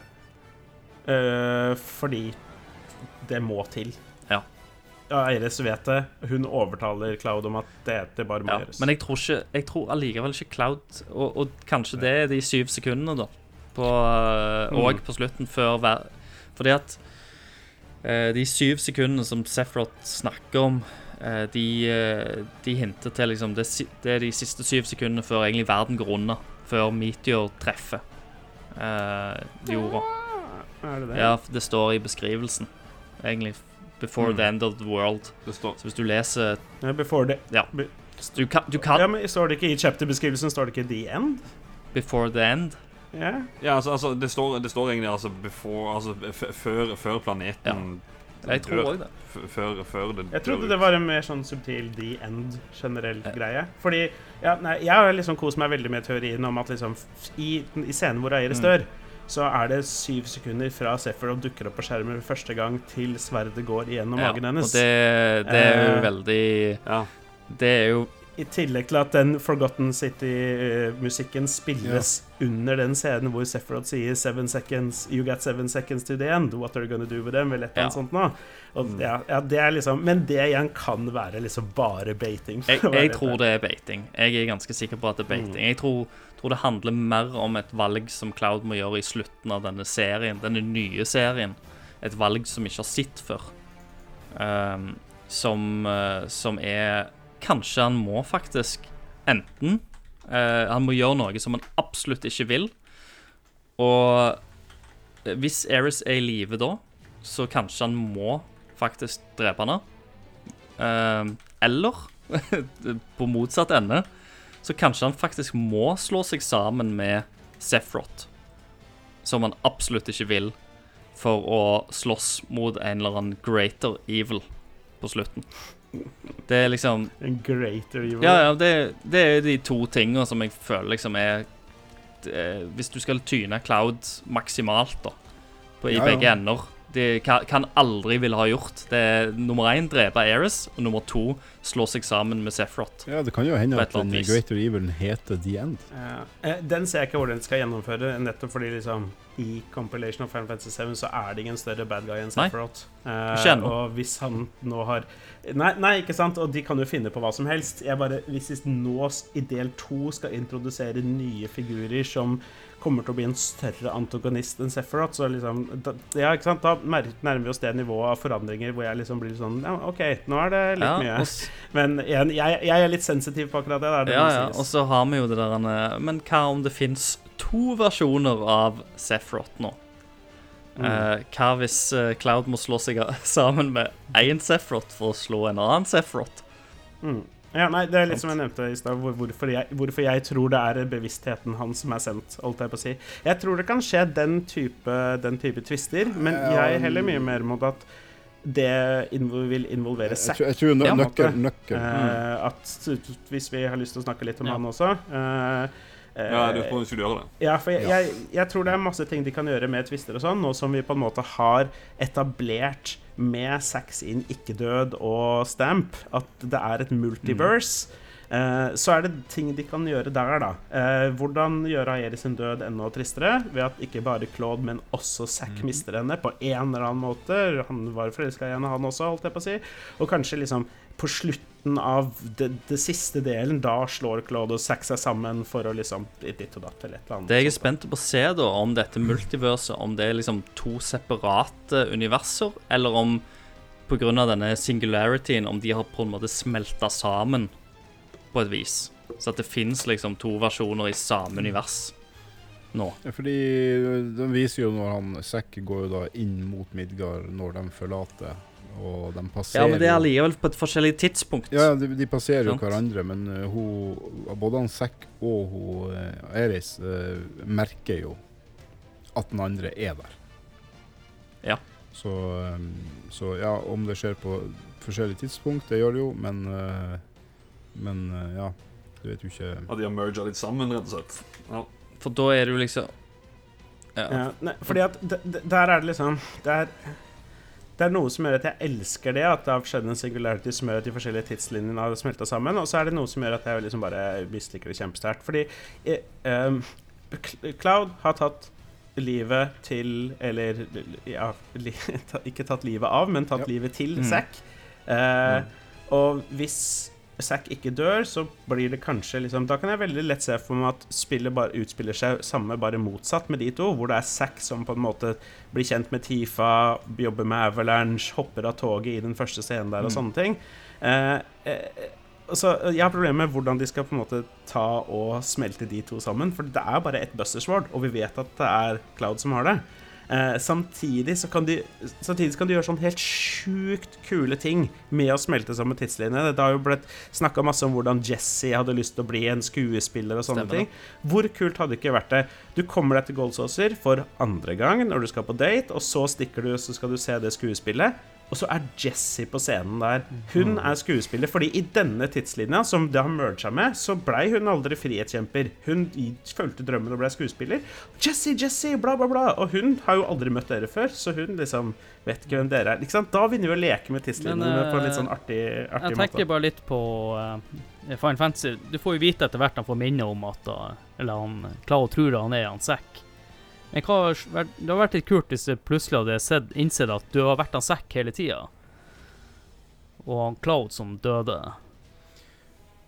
Uh, fordi det må til. Ja. Ja, Eiris vet det. Hun overtaler Cloud om at det, det bare må Ja, gjøres. men jeg tror, ikke, jeg tror allikevel ikke Cloud Og, og kanskje det er de syv sekundene, da. På, Mm. Og på slutten før hver Fordi at eh, de syv sekundene som Sephiroth snakker om, de, eh, de hinter til liksom det, det er de siste syv sekundene før egentlig verden går unna. Før Meteor treffer eh, jorda. Er det det? Ja, det står i beskrivelsen. Egentlig. Before Mm. the end of the world. Det står Så hvis du leser Ja, Before the Du kan, du kan Ja, men Står det ikke i chapter-beskrivelsen Står det ikke 'the end'? Before the end. Yeah. Ja, altså, altså det, står, det står egentlig altså before Altså f før, før planeten Jeg tror òg det. Før, før det Jeg trodde det var en mer sånn subtil the end generell Ja. greie. Fordi ja, nei, Jeg har liksom kost meg veldig med teorien om at liksom i, i scenen hvor Eiris Mm. dør, så er det syv sekunder fra Sephiroth dukker opp på skjermen første gang til sverdet går gjennom Ja, magen og hennes. det, det er jo Eh. veldig Ja. Det er jo I tillegg til at den Forgotten City-musikken spilles under den scenen hvor Sephiroth sier seven seconds, You got seven seconds to the end. What are you gonna do with them? Eller et eller annet sånt noe. Og, Mm. ja, ja, det er liksom Men det igjen kan være liksom bare baiting. Jeg, jeg tror det er beiting. Jeg er ganske sikker på at det er beiting. Mm. Jeg tror, tror det handler mer om et valg som Cloud må gjøre i slutten av denne serien, denne nye serien. Et valg som vi ikke har sett før. Um, som, eh, som er Kanskje han må faktisk enten eh, Han må gjøre noe som han absolutt ikke vil. Og hvis Eris er i live da, så kanskje han må faktisk drepe henne. Eh, eller på motsatt ende, så kanskje han faktisk må slå seg sammen med Sefrot. Som han absolutt ikke vil, for å slåss mot en eller annen greater evil på slutten. Det er liksom En greater evil. Ja, ja, det, det er de to tingene som jeg føler liksom er er Hvis du skal tyne Cloud maksimalt, da, på, i Ja, ja. begge ender Det kan, aldri ville ha gjort. Det er nummer én drepe Eris, og nummer to slå seg sammen med Sefrot. Ja, det kan jo hende at den. Greater Evil heter The End. Ja. Eh, Den ser jeg ikke hvordan de skal gjennomføre, nettopp fordi liksom i compilation of Final Fantasy 7 så er det ingen større bad guy enn. Sephiroth. Eh, og hvis han nå har nei, nei, ikke sant? Og de kan jo finne på hva som helst. Jeg bare, Hvis de nå i del to skal introdusere nye figurer som kommer til å bli en større antagonist enn Sephiroth, så liksom da, Ja, ikke sant? Da nærmer vi oss det nivået av forandringer hvor jeg liksom blir sånn Ja, OK, nå er det litt Ja, mye. Også, Men igjen, jeg, jeg er litt sensitiv på akkurat det. der, det ja, ja, og så har vi jo det der Men hva om det fins to versjoner av Sephiroth nå? Mm. Uh, hva hvis eh, Cloud må slå seg sammen med én Sefrot for å slå en annen Sefrot? Mm. Ja, nei, Det er litt som jeg nevnte i stad, hvorfor, hvorfor jeg tror det er bevisstheten hans som er sendt. holdt Jeg på å si. Jeg tror det kan skje den type, den type twister, men jeg heller mye mer mot at det vil involvere Jeg, Zack. tror- jeg tror nø nøkkel, nøkkel. Eh, at Hvis vi har lyst til å snakke litt om Ja. han også eh, Ja, du får ikke gjøre det. ja, for jeg, jeg, jeg tror det er masse ting de kan gjøre med twister og sånn, nå som vi på en måte har etablert med Sax in ikke-død og Stamp at det er et multiverse. Eh, så er det ting de kan gjøre der, da. Eh, hvordan gjøre Aeris sin død enda tristere? Ved at ikke bare Claude, men også Zack mister henne på en eller annen måte. Han var forelska i henne, han også, holdt jeg på å si. Og kanskje liksom på slutten av det, det siste delen, da slår Claude og Zack seg sammen for å liksom ditt og datt eller et eller annet. Det jeg er spent på å se, da, om dette multiverset Om det er liksom to separate universer, eller om pga. denne singularityen Om de har på en måte smelta sammen på et vis. Så at det fins liksom to versjoner i samme univers nå. Ja, fordi den viser jo når han Zack går jo da inn mot Midgard når de forlater, og de passerer Ja, men det er allikevel på et forskjellig tidspunkt. Ja, de, de passerer jo hverandre, men uh, hun, både han Zack og hun uh, Eris merker jo at den andre er der. Ja. Så, så ja, om det skjer på forskjellig tidspunkt, det gjør det jo, men uh, Men uh, ja, du vet jo ikke At de har merga litt sammen, rett og slett. Ja. For da er det jo liksom Ja. Ja, nei, fordi at d d der er det liksom det er, det er noe som gjør at jeg elsker det, at det har skjedd en singularity som gjør at de forskjellige tidslinjene har smelta sammen, og så er det noe som gjør at jeg liksom bare misliker det kjempesterkt. Fordi eh, um, Cloud har tatt livet til Eller ja, li, ta, ikke tatt livet av, men tatt Ja. livet til mm. Zack. Eh, Og hvis Zack ikke dør, så blir det kanskje liksom Da kan jeg veldig lett se for meg at spillet bare utspiller seg samme, bare motsatt med de to. Hvor det er Zack som på en måte blir kjent med Tifa, jobber med Avalanche, hopper av toget i den første scenen der og Mm. sånne ting. Eh, eh, så Jeg har problemer med hvordan de skal på en måte ta og smelte de to sammen. For det er bare ett Buster Sword, og vi vet at det er Cloud som har det. Eh, samtidig så kan de Samtidig kan de gjøre sånn helt sjukt kule ting med å smelte sammen tidslinjene. Det har jo blitt snakka masse om hvordan Jesse hadde lyst til å bli en skuespiller og sånne Stemmer ting. Hvor kult hadde det ikke vært det? Du kommer deg til Goldsaucer for andre gang når du skal på date, og så stikker du, og så skal du se det skuespillet. Og så er Jessie på scenen der. Hun er skuespiller, fordi i denne tidslinja, som det har merga med, så blei hun aldri frihetskjemper. Hun fulgte drømmen og blei skuespiller. Jessie, Jessie, bla, bla, bla. Og hun har jo aldri møtt dere før, så hun liksom vet ikke hvem dere er. Ikke sant? Da begynner vi å leke med tidslinjene på en eh, litt sånn artig, artig Jeg tenker bare litt på uh, Fine Fantasy. Du får jo vite etter hvert han får minne om at uh, Eller han Cloud tror han er han Zack. Men hva, har det har vært litt kult hvis du plutselig hadde sett, innsett at du har vært han Zack hele tida. Og han Cloud som døde.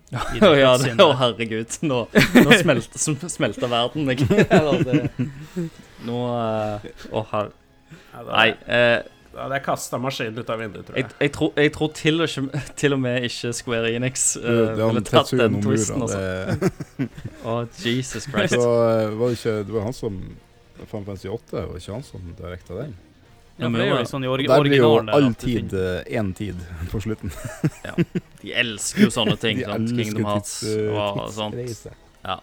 I ja, det, å herregud. Nå, nå smelter, smelter verden ikke? Det- nå eh, Å, herre Nei. Eh, Da hadde jeg kasta maskinen ut av vinduet, tror Jeg, jeg. jeg, tror, jeg tror til og, ikke, til og med ikke Square Enix uh, Det er ville tatt den twisten. Altså. Det, Å, Jesus Christ. så eh, var det ikke Det var han som Final Fantasy 8, var ikke han som direkta den? Ja, for det er jo litt sånn i Der blir jo all at tid én tid på slutten. ja. De elsker jo sånne ting. De sant? Kingdom Hearts eh, og sånt. Ja.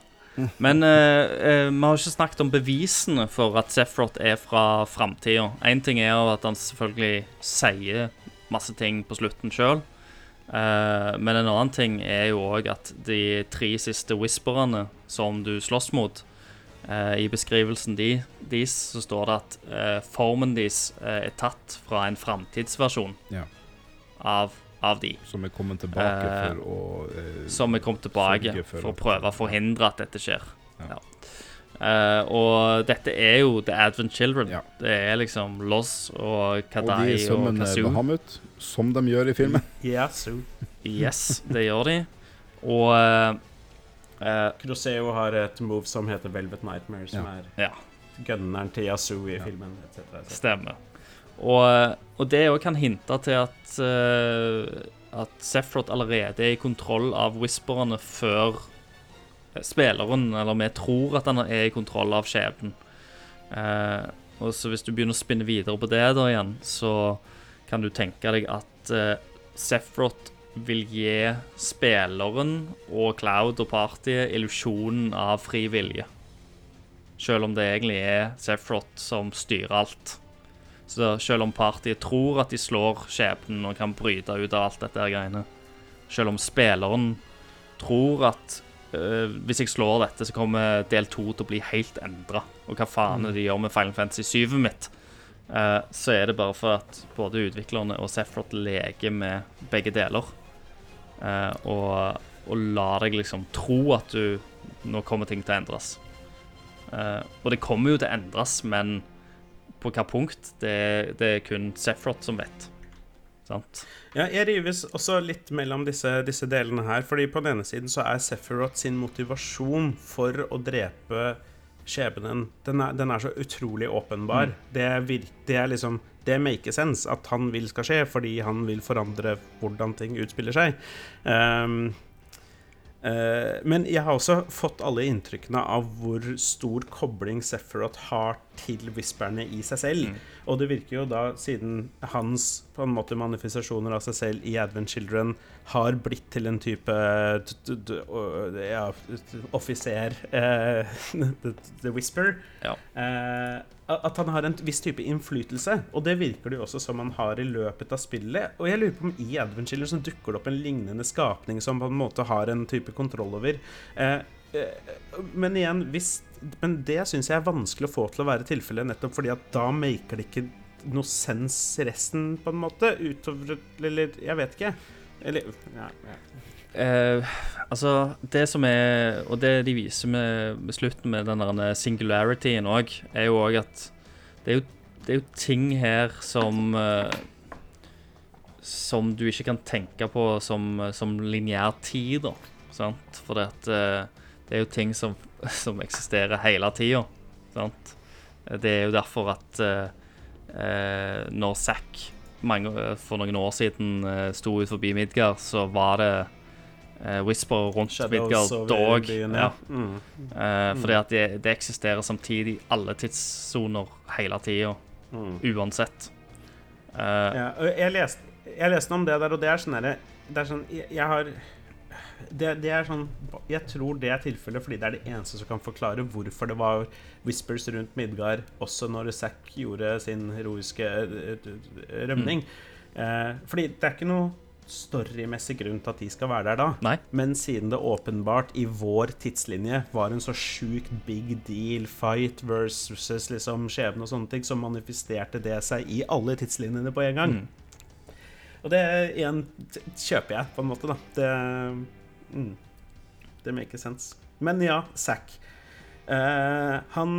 Men uh, uh, vi har ikke snakket om bevisene for at Sefrot er fra framtida. Én ting er jo at han selvfølgelig sier masse ting på slutten sjøl. men en annen ting er jo òg at de tre siste whisperne som du slåss mot eh, I beskrivelsen de, deres så står det at uh, formen deres uh, er tatt fra en framtidsversjon Ja. av, av de. Som er kommet tilbake for å eh, Som er kommet tilbake for for å prøve å forhindre at dette skjer. Ja. Ja. Eh, og dette er jo The Advent Children. Ja. Det er liksom Loss og Og de Kadai og, sømmene Kazoo. Bahamut, som de gjør i filmen. Yes, det gjør de. Og eh, eh, Croseo har et move som heter Velvet Nightmare, som Ja. er Ja. gunneren til Yasu i Ja. filmen. Et cetera, et cetera. Stemmer. Og, og det òg kan hinte til at uh, At Sephiroth allerede er i kontroll av whisperne før spilleren, eller vi tror at han er i kontroll av skjebnen. Uh, og så hvis du begynner å spinne videre på det da igjen, så kan du tenke deg at uh, Sephiroth vil gi spilleren og Cloud og partyet illusjonen av fri vilje. Selv om det egentlig er Sephiroth som styrer alt. Så selv om partiet tror at de slår skjebnen og kan bryte ut av alt dette greiene Selv om spilleren tror at øh, hvis jeg slår dette, så kommer del to til å bli helt endra. Og hva faen de gjør med Final Fantasy 7 mitt? Uh, så er det bare for at både utviklerne og Sephiroth leker med begge deler. Eh, og, og lar deg liksom tro at du Nå kommer ting til å endres. Eh, og det kommer jo til å endres, men på hva punkt, det, det er kun Sephiroth som vet. Sant? Ja, jeg rives også litt mellom disse, disse delene her. Fordi på den ene siden så er Sephiroth sin motivasjon for å drepe skjebnen Den er, den er så utrolig åpenbar. Det, vir, det er liksom Det make sense at han vil skal skje, fordi han vil forandre hvordan ting utspiller seg. Um, uh, men jeg har også fått alle inntrykkene av hvor stor kobling Sephiroth har til whisperne i seg selv. Mm. Og det virker jo da, siden hans på en måte manifestasjoner av seg selv i Advent Children har blitt til en type ja, offiser eh, the, the Whisper Ja. eh, At han har en viss type innflytelse. Og det virker det jo også som han har i løpet av spillet. Og jeg lurer på om i Advent Children så dukker det opp en lignende skapning som på en måte har en type kontroll over. Eh, men igjen, hvis Men det syns jeg er vanskelig å få til å være tilfellet, nettopp fordi at da maker det ikke noe sens resten, på en måte, utover Eller jeg vet ikke. Eller ja, ja. Eh, altså, det som er Og det de viser med, med slutten med den der singularityen òg, er jo òg at det er jo, det er jo ting her som eh, Som du ikke kan tenke på som, som lineær tid, da. Sant? For det, at, eh, det er jo ting som, som eksisterer hele tida. Det er jo derfor at eh, eh, når Zack for noen år siden eh, sto ut forbi Midgard, så var det eh, Whisper rundt Midgard dog. Ja. Mm. Eh, fordi at det, det eksisterer samtidig i alle tidssoner hele tida, Mm. uansett. Eh, Ja, jeg leste, jeg leste om det der, og det er sånn herre Det er sånn Jeg, jeg har det, det er sånn Jeg tror det er tilfellet fordi det er det eneste som kan forklare hvorfor det var whispers rundt Midgard også når Zack gjorde sin heroiske rømning. Mm. Eh, fordi det er ikke noe storymessig grunn til at de skal være der da. Nei. Men siden det åpenbart i vår tidslinje var en så sjukt big deal fight versus liksom skjebne og sånne ting, så manifesterte det seg i alle tidslinjene på en gang. Mm. Og det igjen kjøper jeg, på en måte, da. Det mm, Det maker sense. Men ja, Zack. Eh, han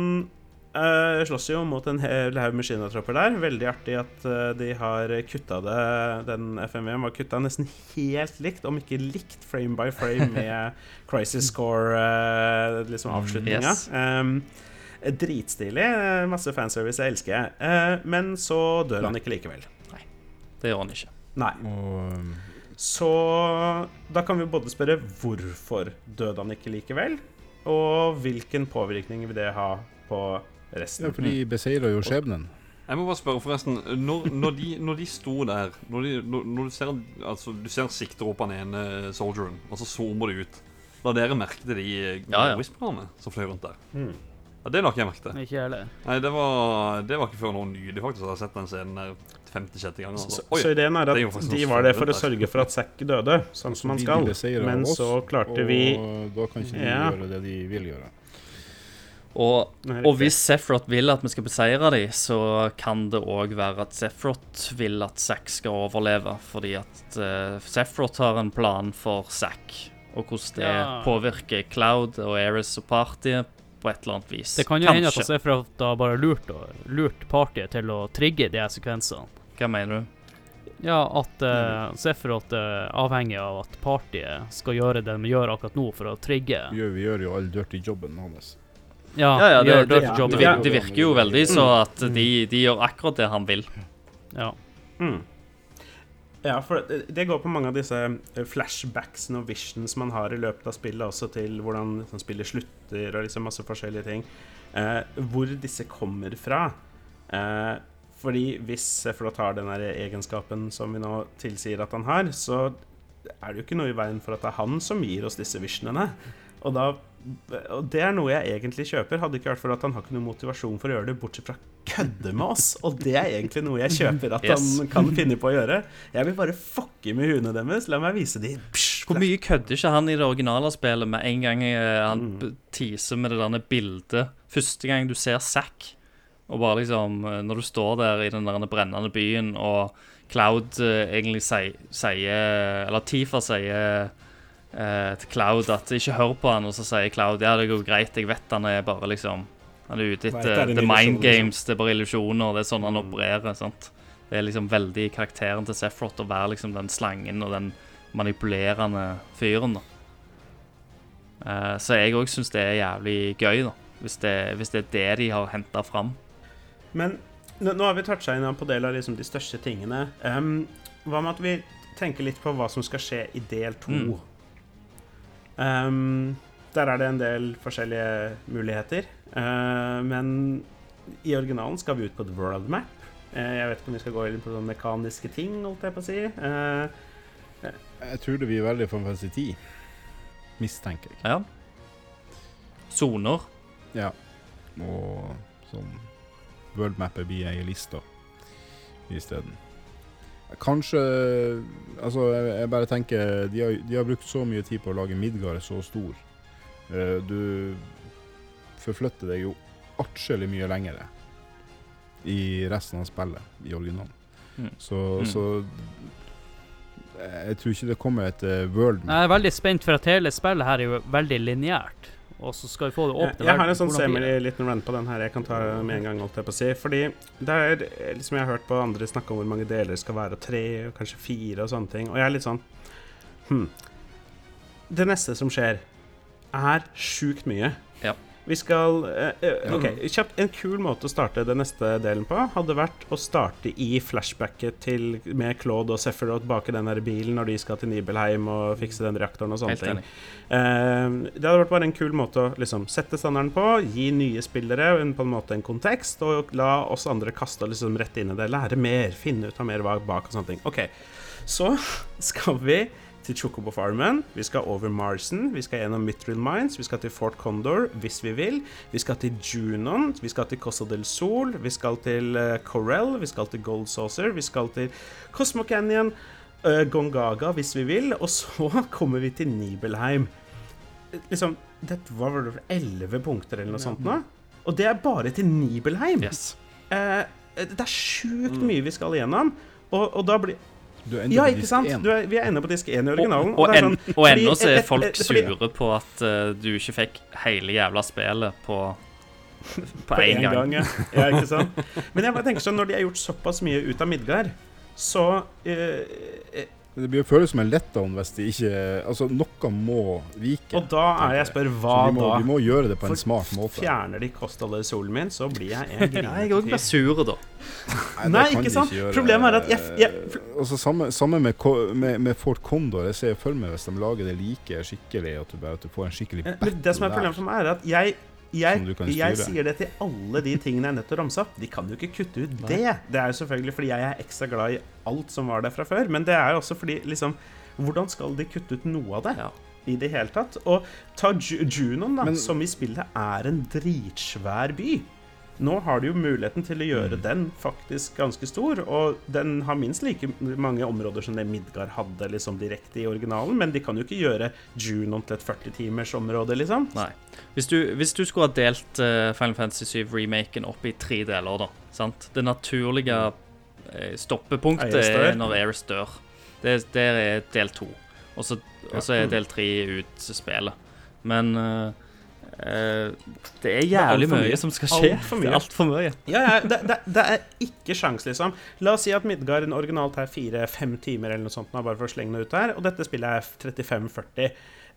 eh, slåss jo mot en hel haug med kinatropper der. Veldig artig at eh, de har kutta det Den FMV-en var kutta nesten helt likt, om ikke likt, frame by frame med Crisis Score, eh, liksom avslutninga. Yes. Um, Dritstilig. eh, Masse fanservice, Jeg elsker jeg. Eh, Men så dør han ikke likevel. Nei, Det gjør han ikke. Nei. Og um, Så da kan vi både spørre hvorfor døde han ikke likevel, og hvilken påvirkning vil det ha på resten. Ja, for de beseirer jo skjebnen. Jeg må bare spørre, forresten. Når, når, de, når de sto der Når, de, når, når du ser Altså, du ser sikter opp han ene soldieren, og så zoomer de ut. La dere merke til de Ja, ja. whisperne som fløy rundt der? Mm. Ja, Det la ikke jeg merke til. Ikke heller. Nei, det var, det var ikke før nå nylig faktisk at jeg har sett den scenen der 50-60 ganger. Så, Altså. så ideen er det er at faktisk de noe var der for å sørge for at Zack døde, sånn som han skal. Men oss, så klarte vi og da kan ikke de Ja. gjøre det de vil gjøre. Og, Nei, og riktig. hvis Sephiroth vil at vi skal beseire dem, så kan det òg være at Sephiroth vil at Zack skal overleve. Fordi at uh, Sephiroth har en plan for Zack, og hvordan det Ja. påvirker Cloud og Eris og partyet på et eller annet vis. Det kan jo hende at Sephiroth har bare lurt, og- lurt partyet til å trigge de her sekvensene. Hva mener du? Ja, at uh, Sephiroth er avhengig av at partiet skal gjøre det de gjør akkurat nå, for å trigge Vi gjør, vi gjør jo all dirty jobben hans. Ja, Ja, ja, det, gjør det, dirty ja, det, jobben. vir- det virker jo veldig så Mm. at de, de gjør akkurat det han vil. Ja. Mm. Ja, for det, går på mange av disse eh, flashbacksene og visions man har i løpet av spillet, også til hvordan sånn, spillet slutter og liksom masse forskjellige ting. Eh, hvor disse kommer fra. Eh, fordi hvis Flott har den egenskapen som vi nå tilsier at han har, så er det jo ikke noe i veien for at det er han som gir oss disse visionene. Og, da, og det er noe jeg egentlig kjøper. Hadde ikke vært for at han har ikke noen motivasjon for å gjøre det, bortsett fra kødde med oss. Og det er egentlig noe jeg kjøper at Yes. han kan finne på å gjøre. Jeg vil bare fucke med huene deres. La meg vise dem. Hvor mye kødder ikke han i det originale spillet med en gang eh, han Mm. teaser med det der bildet Første gang du ser Zack, og bare liksom eh, Når du står der i den der brennende byen, og Cloud eh, egentlig sier Eller Tifa sier til Cloud at ikke hør på han, og så sier Cloud ja, det går greit, jeg vet han er bare liksom Han er ute er etter the mind liksom. games, det er bare illusjoner, det er sånn han Mm. opererer. sant? Det er liksom veldig karakteren til Sephiroth å være liksom den slangen og den manipulerende fyren. da. Eh, så jeg òg syns det er jævlig gøy, da. Hvis det, hvis det er det de har henta fram. Men nå har vi toucha inn på del av liksom de største tingene. Um, hva med at vi tenker litt på hva som skal skje i del to? Mm. Em, der er det en del forskjellige muligheter. Uh, men i originalen skal vi ut på et world map. Uh, jeg vet ikke om vi skal gå inn på sånne mekaniske ting, holdt jeg på å si. Uh, Jeg tror det blir veldig Final Fantasy 10. Mistenker jeg. Ja. Soner. Ja. Og sånn Worldmappet blir ei liste isteden. Kanskje Altså, jeg, jeg bare tenker de har, de har brukt så mye tid på å lage Midgard så stor. Eh, du forflytter deg jo atskillig mye lengre i resten av spillet i originalen. Mm. Så, Mm. så jeg tror ikke det kommer et uh, world Jeg er veldig spent, for at hele spillet her er jo veldig lineært. Og så skal vi få det Jeg, åpne jeg har en sånn semi-liten run på den her jeg kan ta med en gang. holdt jeg på å si Fordi det er liksom jeg har hørt på andre snakke om hvor mange deler det skal være, og tre og kanskje fire og sånne ting. Og jeg er litt sånn Hm. Det neste som skjer, er sjukt mye. Vi skal eh, eh, OK, kjapt. En kul måte å starte den neste delen på hadde vært å starte i flashbacket til med Claude og Sephiroth bak i den der bilen når de skal til Nibelheim og fikse den reaktoren og sånne ting. Eh, det hadde vært bare en kul måte å liksom sette standarden på, gi nye spillere en, på en måte en kontekst, og la oss andre kaste liksom rett inn i det. Lære mer, finne ut av mer bak og sånne ting. OK, så skal vi til Chocobo Farmen, vi skal over Marsen, vi skal gjennom Mithril Mines, vi skal til Fort Condor hvis vi vil, vi skal til Junon, vi skal til Costa del Sol, vi skal til Corell, Corel, vi skal til Gold Saucer, vi skal til Cosmo Canyon, uh, Gongaga hvis vi vil, og så kommer vi til Nibelheim. Liksom, dette var vel elleve punkter eller noe sånt nå? Og det er bare til Nibelheim. Yes. Uh, det er sjukt mye vi skal igjennom, og, og da blir Ja, ikke sant? Du er, vi er ennå på disk 1 i originalen. Og, og, er sånn- og ennå så er et- folk et- sure på at uh, du ikke fikk hele jævla spillet på På én gang. gang. ja. ja, ikke sant? Men jeg bare tenker sånn, når de har gjort såpass mye ut av Midgard, så eh, Det blir jo føles som en letdown hvis de ikke Altså, noe må vike. Og da er jeg spør hva vi må, da? vi må gjøre det på For en smart måte. Fjerner de kostholdet i solen min, så blir jeg en Ja, jeg òg blir grinete sur, da. det Nei, kan ikke de sant? gjøre. Problemet er at jeg- jeg- Altså, samme, samme med, med, med Fort Condor. Jeg ser for meg hvis de lager det like skikkelig, at du, bare, at du får en skikkelig Eh, battle der. det som er problemet for meg, er at jeg jeg, Som du kan jeg sier det til alle de tingene jeg er nødt til å ramse opp. De kan jo ikke kutte ut det. Det er jo selvfølgelig fordi jeg er ekstra glad i alt som var der fra før. Men det er jo også fordi liksom Hvordan skal de kutte ut noe av det? Ja. I det hele tatt? Og ta Junon, da, Men- som i spillet er en dritsvær by. Nå har de jo muligheten til å gjøre Mm. den faktisk ganske stor, og den har minst like mange områder som det Midgard hadde liksom direkte i originalen, men de kan jo ikke gjøre Junon til et 40 timers område, liksom. Nei. Hvis du, hvis du skulle ha delt eh, Final Fantasy 7-remaken opp i tre deler, da sant? Det naturlige eh, stoppepunktet er når Aeris dør. Det, der er del to. Og så er del tre ut spillet. Men eh, det er jævlig alt for mye mye. som skal skje. Alt for mye. Det er mye. Ja, ja, det, det, det er ikke sjans, liksom. La oss si at Midgard originalt er fire-fem timer eller noe sånt, bare for å slenge det ut her, og dette spillet er 35-40.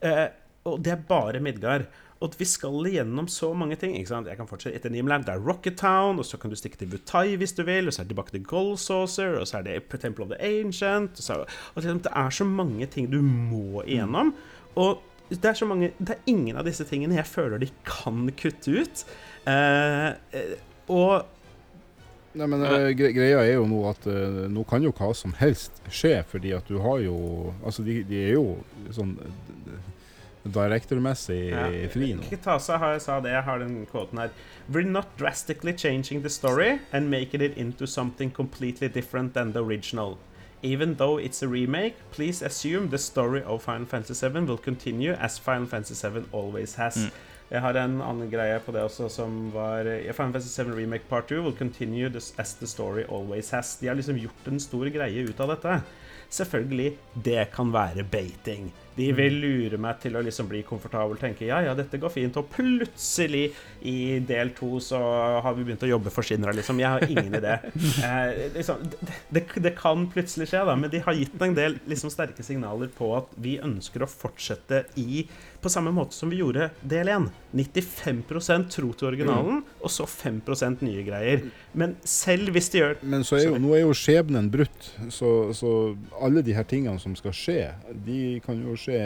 Eh, og det er bare Midgard. Og vi skal igjennom så mange ting. ikke sant? Jeg kan fortsette etter Nimland. Det er Rocket Town, og så kan du stikke til Butai hvis du vil, og så er det tilbake til Gold Saucer, og så er det Temple of the Ancient og så, og liksom, Det er så mange ting du må igjennom. Og det er så mange Det er ingen av disse tingene jeg føler de kan kutte ut. Eh, eh, og Nei, men eh, gre Greia er jo nå at uh, nå kan jo hva som helst skje, fordi at du har jo Altså, de, de er jo sånn director-messig ja. fri nå. Kitasa har, sa det, jeg har den kvoten her. We're not drastically changing the story and making it into something completely different than the original. Even though it's a remake, please assume the story of Final Fantasy VII will continue as Final Fantasy VII always has. Mm. Jeg har en annen greie på det også, som var eh, Final Fantasy VII Remake Part 2 will continue as the story always has. De har liksom gjort en stor greie ut av dette. Selvfølgelig, det kan være baiting. De vil lure meg til å liksom bli komfortabel tenke ja, ja, dette går fint, og plutselig i del to så har vi begynt å jobbe for Shinra, liksom. Jeg har ingen idé. Eh, liksom, det, det, kan plutselig skje, da, men de har gitt en del liksom, sterke signaler på at vi ønsker å fortsette i på samme måte som vi gjorde del 1. 95 tro til originalen, og så 5% nye greier. Men selv hvis de gjør Men så er jo, nå er jo skjebnen brutt, så, så alle de her tingene som skal skje, de kan jo skje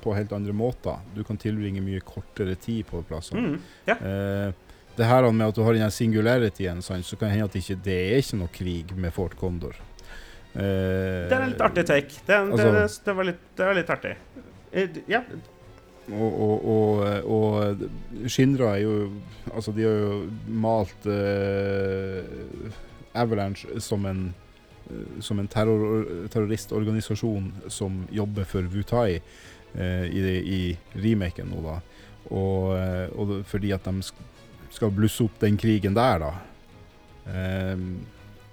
på helt andre måter. Du kan tilbringe mye kortere tid på plassene. mm, ja. Eh, det her med at du har den singularityen, så kan det hende at det ikke, det er ikke noe krig med Fort Condor. Eh, Det er en litt artig take. Det, det, Altså- det, var, litt, det var litt artig. Eh, Ja, Og, og, og, og Shinra er jo Altså, de har jo malt eh, Avalanche som en eh, som en terror, terroristorganisasjon som jobber for Wutai eh, i, i remaken nå, da. Og, eh, og fordi at de skal blusse opp den krigen der, da. Eh,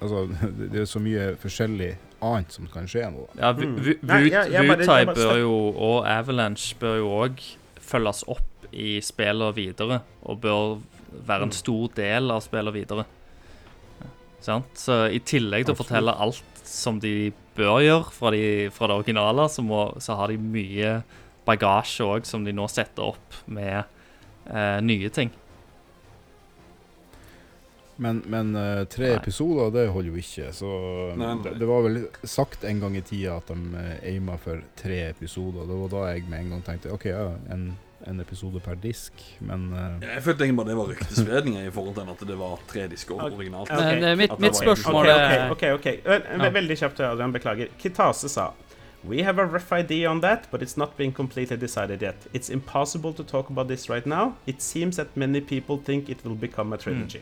altså, det er så mye forskjellig annet som kan skje nå. da. Ja, Wutai Mm. Jeg bare bør jo, og Avalanche bør jo òg følges opp i spillet videre, og bør være en Mm. stor del av spillet videre. Sant? Så i tillegg til å fortelle alt som de bør gjøre fra, de, fra det originale, så, må, så har de mye bagasje òg som de nå setter opp med eh, nye ting. Men, men eh, tre Nei. episoder, det holder jo ikke. Så Nei, nei. Det, det var vel sagt en gang i tida at de uh, aima for tre episoder. Det var da jeg med en gang tenkte OK, ja, en, en episode per disk, men uh... Jeg følte egentlig bare det var ryktespredninger i forhold til at det var tre disker originalt. Okay. okay. ok. mitt, mitt spørsmål OK, er OK. ok. Veldig kjapt, Adrian. Beklager. Kitase sa We have a rough idea on that, but it's not been completely decided yet. It's impossible to talk about this right now. It seems that many people think it will become a trilogy.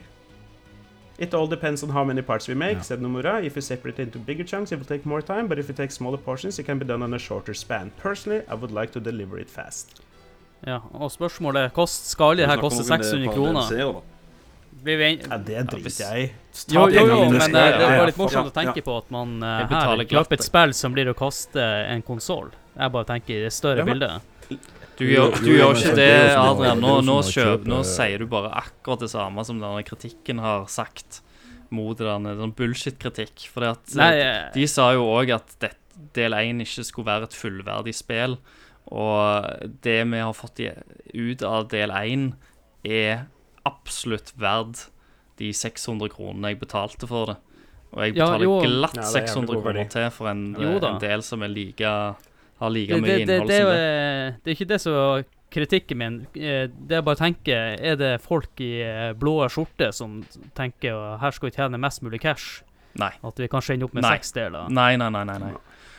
It all depends on how many parts we make, yeah. said Nomura. If you separate it into bigger chunks, it will take more time, but if you take smaller portions, it can be done on a shorter span. Personally, I would like to deliver it fast. Ja, og spørsmålet er kost, Skal alle de her koste 600 kroner? Blir vi en... Ja, det driter jeg i. Jo, jo, jo, men det, eh, det ja, litt ja, morsomt å ja, tenke på at man uh, her kjøper et spill som blir å koste en konsoll. Jeg bare tenker i det større Ja, bildet. Du gjør, du gjør ikke det, det er Adrian. Nå, det er jo nå, kjøp, nå sier du bare akkurat det samme som denne kritikken har sagt mot denne sånn bullshit-kritikk. For eh, de sa jo òg at det, del 1 ikke skulle være et fullverdig spill. Og det vi har fått ut av del 1, er absolutt verdt de 600 kronene jeg betalte for det. Og jeg betaler ja, glatt Ja, det er jævlig 600 kroner til for en, en del som er like, har like Det, mye det, det, innhold det, er som det. eh, det er ikke det som er kritikken min. Eh, Det er bare å tenke Er det folk i eh, blå skjorte som tenker at her skal vi tjene mest mulig cash? Nei. At vi kanskje ender opp med seks deler? Nei, nei, nei. nei, nei.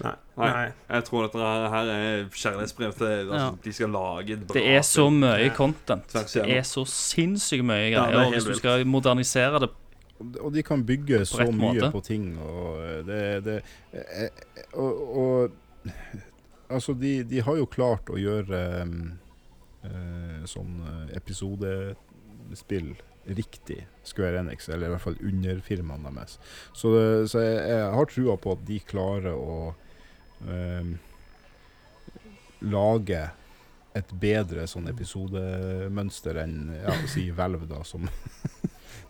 Nei. Nei. Nei. Jeg tror dette her her er kjærlighetsbrev til altså, Ja. De skal lage et bra Det er så mye Ja. content. Det er så sinnssykt mye er greier. Ja, hvis du skal modernisere det Og- de kan bygge så mye måte. på ting, og eh, det, det eh, eh, og, og Altså, de, de har jo klart å gjøre um, uh, sånn episodespill riktig, Square Enix, eller i hvert fall underfirmaene deres. Så, så jeg, jeg har trua på at de klarer å um, lage et bedre sånn episodemønster enn ja, si Hvelv, da, som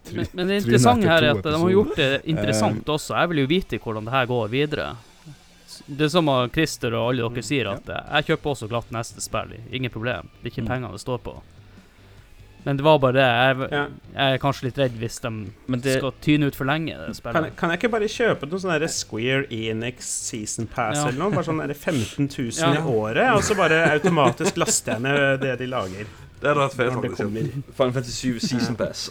Men, men det interessante her er at at de har gjort det interessant også. Jeg vil jo vite hvordan det her går videre. Det er som Christer og alle dere sier, at eh, jeg kjøper også glatt neste spill. Ingen problem. Det er ikke Mm. pengene det står på. Men det var bare det. Jeg, Ja. jeg er kanskje litt redd hvis de det, skal tyne ut for lenge, det Kan, kan jeg ikke bare kjøpe noe sånn Square Enix Season Pass Ja. eller noe? Bare sånn derre 15 000 Ja. i året, og så bare automatisk laster jeg ned det de lager. Det hadde vært fett. Faktisk. Final Fantasy 7 Season Pass.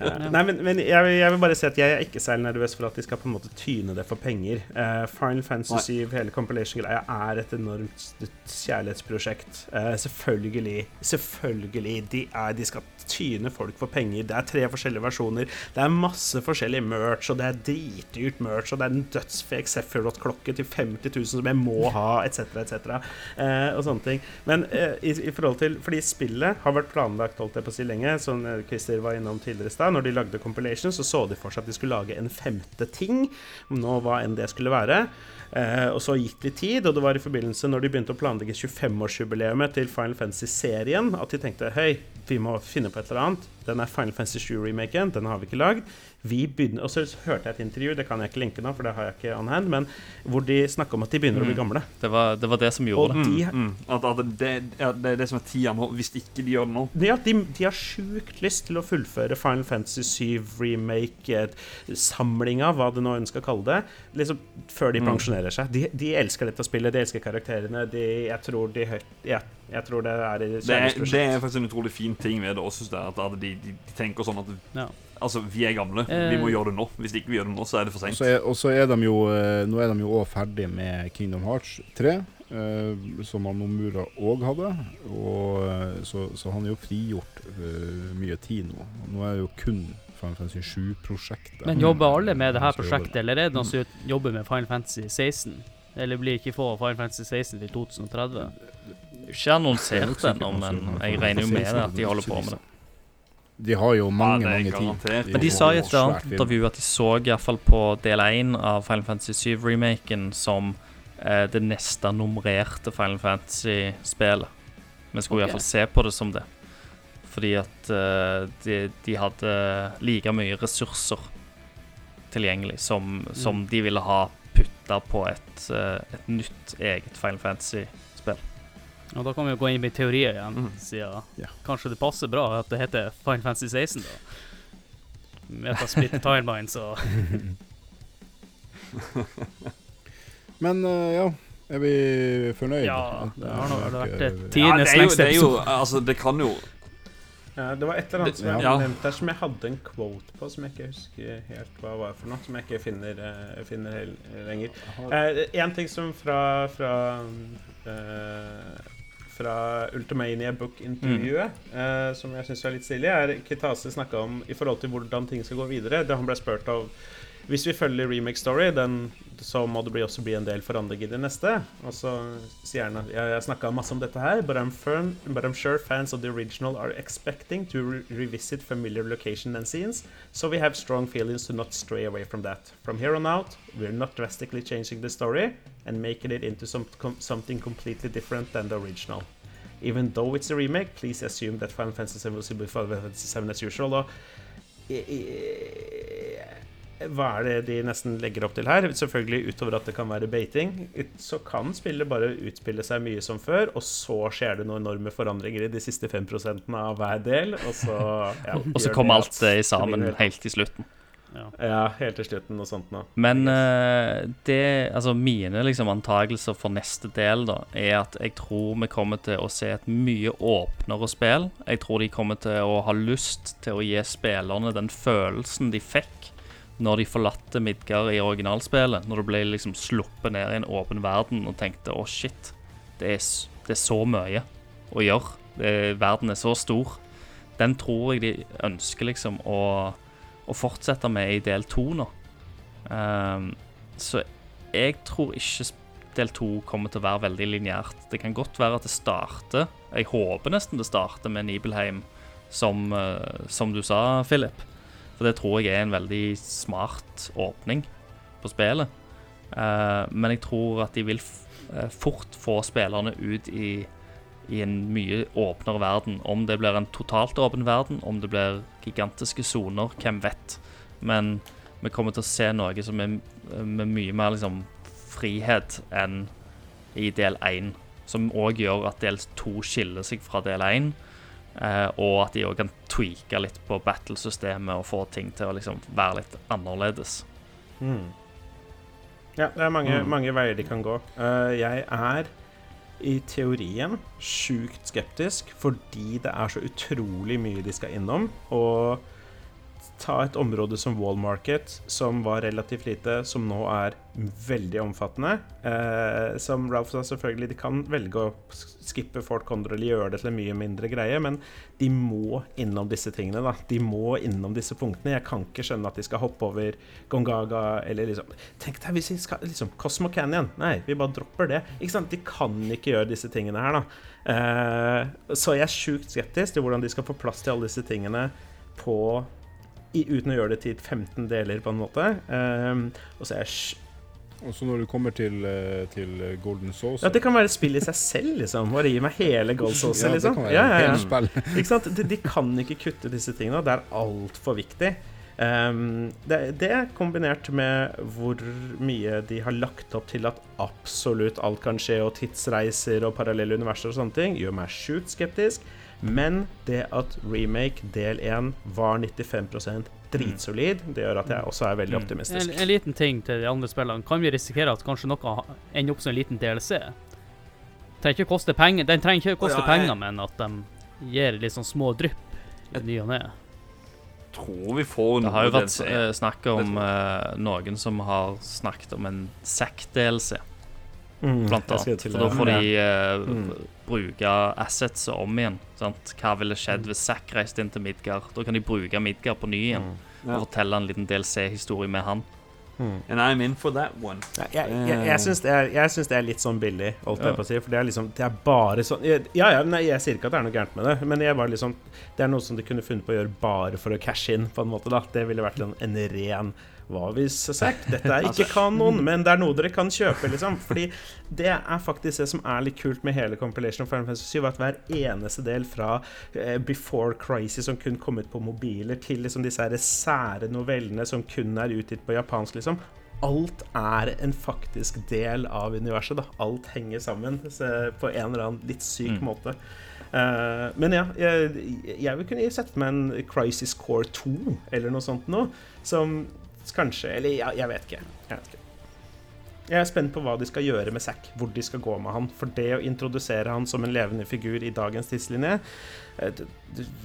Ja. Nei, men, men jeg, vil- jeg vil bare si at jeg er ikke særlig nervøs for at de skal på en måte tyne det for penger. Uh, Final Fantasy 7, hele compilation-greia, er et enormt kjærlighetsprosjekt. Uh, selvfølgelig. Selvfølgelig. De, er, de skal tyne folk for penger. Det er tre forskjellige versjoner. Det er masse forskjellig merch, og det er dritdyrt merch, og det er en dødsfake Sephiroth-klokke til 50 000 som jeg må ha, etc., etc., eh, og sånne ting. Men eh, i, i forhold til Fordi spillet har vært planlagt holdt jeg på å si lenge, som eh, Christer var innom tidligere i stad. Når de lagde compilation, så så de for seg at de skulle lage en femte ting. Nå hva enn det skulle være. Eh, og så gikk det tid, og det var i forbindelse når de begynte å planlegge 25-årsjubileet til Final Fantasy-serien, at de tenkte hei, vi må finne på et eller annet. Den er Final Fantasy 7-remaken, den har vi ikke lagd. Vi begynner, Og så hørte jeg et intervju, det kan jeg ikke linke nå, for det har jeg ikke on hand, men hvor de snakker om at de begynner å bli Mm. gamle. det, var, det var det som Og gjorde det. de, Mm, mm. At, at det, ja, det er det som er tida nå, hvis ikke de gjør det nå. Ja, de, de har sjukt lyst til å fullføre Final Fantasy 7 remake-samlinga, hva du nå ønsker å kalle det, liksom før de Mm. pensjonerer seg. De, de elsker dette spillet, de elsker karakterene. De, jeg, tror de, ja, jeg tror det er i Det er, det er faktisk en utrolig fin ting ved det også, at de, de, de tenker sånn at Ja. Altså, vi er gamle, Eh. vi må gjøre det nå. Hvis ikke vi gjør det nå, så er det for seint. er, og så er de jo eh, Nå er de jo òg ferdig med Kingdom Hearts 3, eh, som han Nomura òg hadde. Og, eh, så, så han er jo frigjort uh, mye tid nå. Nå er det jo kun Final Fantasy 7-prosjektet. Men jobber alle med det her prosjektet, eller er det noen som jobber med Final Fantasy 16? Eller blir ikke få Final Fantasy 16 til 2030? Ikke annonsert ennå, men jeg regner jo med at de holder på med det. De har jo mange, Ja, mange garantert. tid. Men de sa i et annet intervju at de så iallfall på del 1 av Final Fantasy 7-remaken som eh, det neste nummererte Final Fantasy-spelet. Vi skulle i Ok. iallfall se på det som det. Fordi at eh, de, de hadde like mye ressurser tilgjengelig som, som de ville ha putta på et, eh, et nytt eget Final Fantasy-spill. Og da kan vi jo gå inn i teorier igjen, mm. siden Ja. kanskje det passer bra at det heter Final Fantasy 16, da. Metasplit timelines og Men uh, ja, er vi fornøyd? Ja, det har nå vært Ja, tidenes lengste episode. Altså, det kan jo Ja, det var et eller annet som jeg Ja. nevnte her som jeg hadde en quote på, som jeg ikke husker helt hva var for noe. Som jeg ikke finner, eh, finner lenger. Én ting som fra fra, eh, fra Ultimania Book-intervjuet, eh, som jeg syns er litt stilig, er Kitase snakka om i forhold til hvordan ting skal gå videre. Da han ble spurt av Hvis vi følger remake story, den, så må det også bli en del forandringer i det neste. Og så sier han at jeg har snakka masse om dette her, but I'm, firm, but I'm sure fans of the original are expecting to re revisit familiar location and scenes, so we have strong feelings to not stray away from that. From here on out, we're not drastically changing the story and making it into some, com something completely different than the original. Even though it's a remake, please assume that Final Fantasy VII will still be Final Fantasy VII as usual. Og i- i- hva er det de nesten legger opp til her? Selvfølgelig utover at det kan være baiting, så kan spillet bare utspille seg mye som før, og så skjer det noen enorme forandringer i de siste 5% av hver del, og så ja, Og så kommer alt det sammen helt- til slutten. Ja, helt til slutten og sånt nå. Men uh, det Altså, mine liksom antagelser for neste del, da, er at jeg tror vi kommer til å se et mye åpnere spill. Jeg tror de kommer til å ha lyst til å gi spillerne den følelsen de fikk når de forlatte Midgard i originalspillet. Når du ble liksom sluppet ned i en åpen verden og tenkte å, shit, det er, det er så mye å gjøre. Det, verden er så stor. Den tror jeg de ønsker liksom å å fortsette med i del to nå. Um, så jeg tror ikke del to kommer til å være veldig lineært. Det kan godt være at det starter Jeg håper nesten det starter med Nibelheim, som, eh, som du sa, Philip. For det tror jeg er en veldig smart åpning på spillet. Uh, men jeg tror at de vil eh, fort få spillerne ut i i en mye åpnere verden. Om det blir en totalt åpen verden, om det blir gigantiske soner, hvem vet. Men vi kommer til å se noe som er med mye mer liksom, frihet enn i del 1. Som òg gjør at del 2 skiller seg fra del 1. Eh, og at de òg kan tweake litt på battlesystemet og få ting til å liksom, være litt annerledes. Mm. Ja, det er mange, Mm. mange veier de kan gå. Eh, jeg er i teorien sjukt skeptisk fordi det er så utrolig mye de skal innom. Og ta et område som Wall Market, som var relativt lite, som nå er veldig omfattende. Eh, som Ralph sa, selvfølgelig, de kan velge å skippe Fort Condor eller gjøre det til en mye mindre greie, men de må innom disse tingene. da. De må innom disse punktene. Jeg kan ikke skjønne at de skal hoppe over Gongaga eller liksom Tenk deg hvis vi skal liksom Cosmo Canyon. Nei, vi bare dropper det. Ikke sant? De kan ikke gjøre disse tingene her, da. Eh, så jeg er sjukt skeptisk til hvordan de skal få plass til alle disse tingene på i, uten å gjøre det til 15 deler, på en måte. Eh, og så er jeg Og så når du kommer til, eh, til Golden Sauce ja, Det kan være et spill i seg selv, liksom. Bare gi meg hele Gold Sauce, Ja, liksom. Ja, ja, ja. Ikke sant? De, de kan ikke kutte disse tingene. Det er altfor viktig. Um, det, det kombinert med hvor mye de har lagt opp til at absolutt alt kan skje, og tidsreiser og parallelle universer og sånne ting, gjør meg sjukt skeptisk. Men det at remake del 1 var 95% dritsolid, det gjør at jeg også er veldig Mm. optimistisk. En, en liten ting til de andre spillene. Kan vi risikere at kanskje noe ender opp som en liten DLC? Trenger ikke koste penger, Den trenger ikke koste Å, ja, jeg- penger, men at de gir litt sånn små drypp i ny og ne. Tror vi får Det har jo vært DLC. eh, snakk om eh, noen som har snakket om en SAC-DLC, Mm, blant annet. For da får de uh, Mm. bruke assets om igjen. Sant? Hva ville skjedd hvis Zack reiste inn til Midgard? Da kan de bruke Midgard på ny igjen Mm. og fortelle en liten DLC-historie med han. Mm. And I'm in for that one. Ja, Jeg, jeg, jeg syns det, det er litt sånn billig, holdt jeg på å si. For det er liksom Det er bare sånn jeg- Ja, ja, nei, jeg sier ikke at det er noe gærent med det, men jeg bare liksom Det er noe som de kunne funnet på å gjøre bare for å cashe inn, på en måte, da. Det ville vært en, en ren Hva hvis Zack? Dette er ikke kanon, men det er noe dere kan kjøpe, liksom. Fordi det er faktisk det som er litt kult med hele compilation of Final Fantasy 7, at hver eneste del fra eh, Before Crisis som kun kom ut på mobiler, til liksom disse her sære novellene som kun er utgitt på japansk, liksom. Alt er en faktisk del av universet. da Alt henger sammen på en eller annen litt syk Mm. måte. Uh, men ja, jeg, jeg vil kunne sette meg en Crisis Core 2 eller noe sånt noe. Som kanskje Eller jeg, jeg vet ikke. Jeg vet ikke. Jeg er spent på hva de skal gjøre med Zack, hvor de skal gå med han. For det å introdusere han som en levende figur i dagens tidslinje, eh,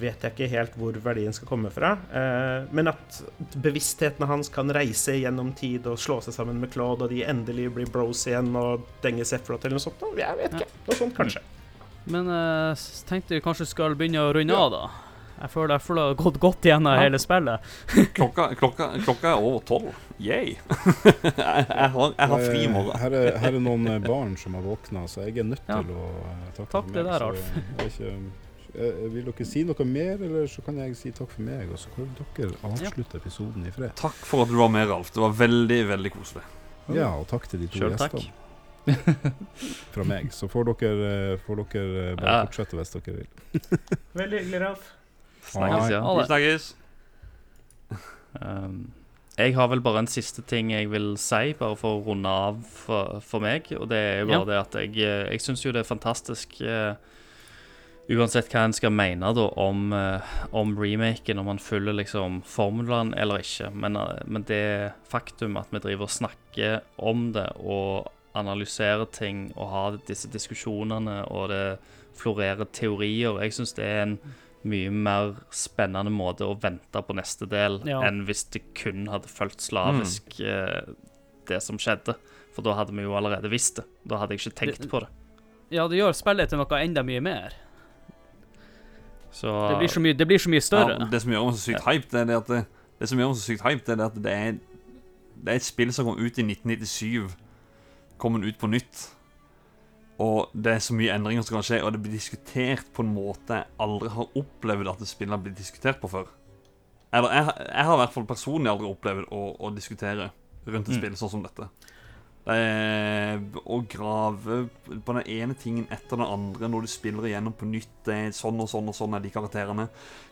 vet jeg ikke helt hvor verdien skal komme fra. Eh, Men at bevisstheten hans kan reise gjennom tid og slå seg sammen med Claude, og de endelig blir bros igjen og denger Sefrot eller noe sånt, jeg vet ikke. Noe sånt, kanskje. Men eh, tenkte vi kanskje skal begynne å runde av, da. Jeg føler jeg føler det har gått godt gjennom Ja. hele spillet. Klokka, klokka, klokka er over tolv. Yay. jeg, jeg, har, jeg har fri i morgen. Her er, her er noen eh, barn som har våkna, så jeg er nødt Ja. til å eh, takke Takk for det meg. der, så Alf. jeg ikke, eh, vil dere si noe mer, eller så kan jeg si takk for meg, og så kan dere avslutte episoden i fred. Takk for at du var med, Ralf. Det var veldig, veldig koselig. Ja, og takk til de to Selv takk. gjestene fra meg. Så får dere, eh, får dere eh, bare Ja. fortsette hvis dere vil. Veldig hyggelig, Ralf. Snakkes, ja. Vi snakkes. Um, Jeg har vel bare en siste ting jeg vil si, bare for å runde av for, for meg. Og det er jo bare Ja. det at jeg, eh, jeg syns jo det er fantastisk uh, Uansett hva en skal mene da om, uh, om remaken, om man følger liksom formelen eller ikke. Men, uh, men det faktum at vi driver og snakker om det og analyserer ting og har disse diskusjonene, og det florerer teorier Jeg syns det er en mye mer spennende måte å vente på neste del Ja. enn hvis det kun hadde fulgt slavisk eh, det som skjedde. For da hadde vi jo allerede visst det. Da hadde jeg ikke tenkt Det- på det. Ja, det gjør spillet til noe enda mye mer. Så Det blir så mye, det blir så mye større. Ja, det som gjør meg så sykt hype, det er det at det, det som gjør meg så sykt hype, det er at det er, det er et spill som kom ut i 1997. Kommer ut på nytt. Og det er så mye endringer som kan skje, og det blir diskutert på en måte jeg aldri har opplevd at spillene blitt diskutert på før. Eller jeg, jeg har i hvert fall personlig aldri opplevd å, å diskutere rundt et Mm. spill sånn som dette. Det er å grave på den ene tingen etter den andre når du spiller igjennom på nytt. Det er sånn og sånn og sånn er de karakterene.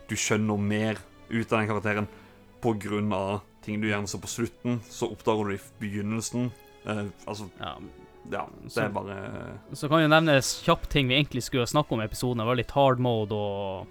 Du skjønner mer ut av den karakteren på grunn av ting du gjerne så på slutten. Så oppdager du det i begynnelsen. Eh, altså, Ja. Ja, det er bare Så kan jo nevnes kjapt ting vi egentlig skulle snakke om i episoden. Det var litt hard mode og,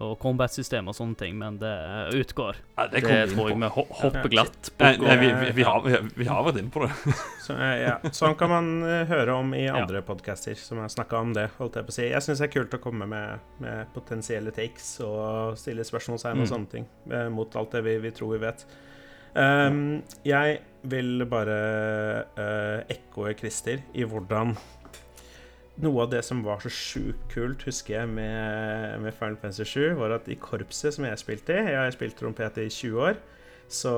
og combat-system og sånne ting, men det utgår. ja, det, kommer vi inn tror jeg på. vi ho hopper glatt på. Ja, vi, vi, vi, har, vi, vi har vært inne på det. Så, eh, ja. Sånn kan man eh, høre om i andre podcaster som har snakka om det. holdt Jeg på å si. Jeg syns det er kult å komme med, med potensielle takes og stille spørsmålstegn og Mm. sånne ting eh, mot alt det vi, vi tror vi vet. Um, jeg vil bare uh, ekkoe Christer i hvordan noe av det som var så sjukt kult, husker jeg, med, med Final Fantasy 7, var at i korpset som jeg spilte i Jeg har spilt trompet i 20 år. Så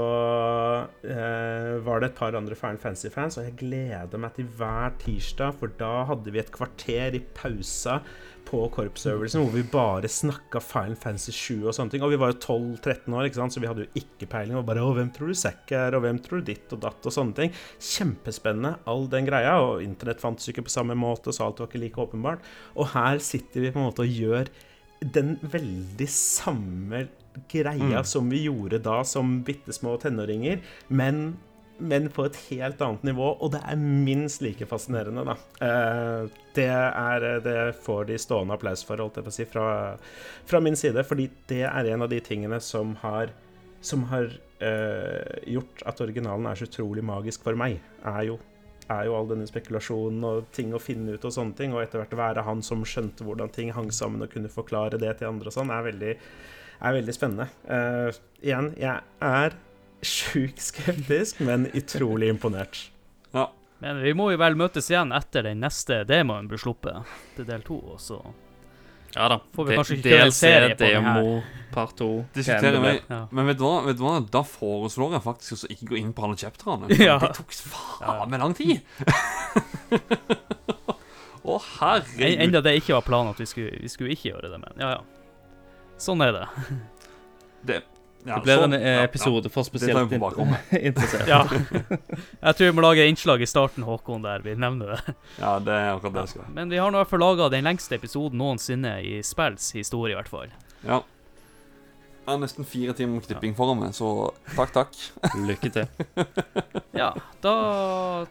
eh, var det et par andre Final Fantasy-fans, og jeg gleder meg til hver tirsdag, for da hadde vi et kvarter i pausa på korpsøvelsen hvor vi bare snakka Final Fantasy 7 og sånne ting. Og vi var jo 12-13 år, så vi hadde jo ikke peiling. Og bare 'Å, hvem tror du Zack er?' og 'Hvem tror du ditt?' og datt, og sånne ting. Kjempespennende, all den greia. Og internett fantes jo ikke på samme måte, så alt var ikke like åpenbart. Og her sitter vi på en måte og gjør den veldig samme greia Mm. som vi gjorde da som bitte små tenåringer, men, men på et helt annet nivå, og det er minst like fascinerende, da. Eh, det, er, det får de stående applaus for, holdt jeg på å si, fra, fra min side, fordi det er en av de tingene som har som har eh, gjort at originalen er så utrolig magisk for meg, er jo er jo all denne spekulasjonen og ting å finne ut og sånne ting, og etter hvert være han som skjønte hvordan ting hang sammen og kunne forklare det til andre og sånn, er veldig, er veldig spennende. Eh, igjen, jeg er sjukt skeptisk, men utrolig imponert. Ja. Men vi må jo vel møtes igjen etter den neste demoen blir sluppet til del to, og så Ja da. Får vi kanskje ikke DLC, serie på den her. demo, part 2 Diskuterer vi. ja. Men vet du, hva? vet du hva? Da foreslår jeg faktisk å ikke gå inn på alle chapterne. Ja. Det tok faen meg lang tid. Å, oh, herregud. enda det ikke var planen at vi skulle, vi skulle ikke gjøre det, men ja, ja. Sånn er det. Det, ja, Det blir sånn. en ja, episode for spesielt interessert. Ja. Jeg tror vi må lage innslag i starten, Håkon, der vi nevner det. Ja, det er akkurat det jeg skal. Men vi har nå i hvert fall laga den lengste episoden noensinne i spills historie, i hvert fall. Ja. Jeg har nesten fire timer med klipping foran meg, så takk, takk. Lykke til. Ja, da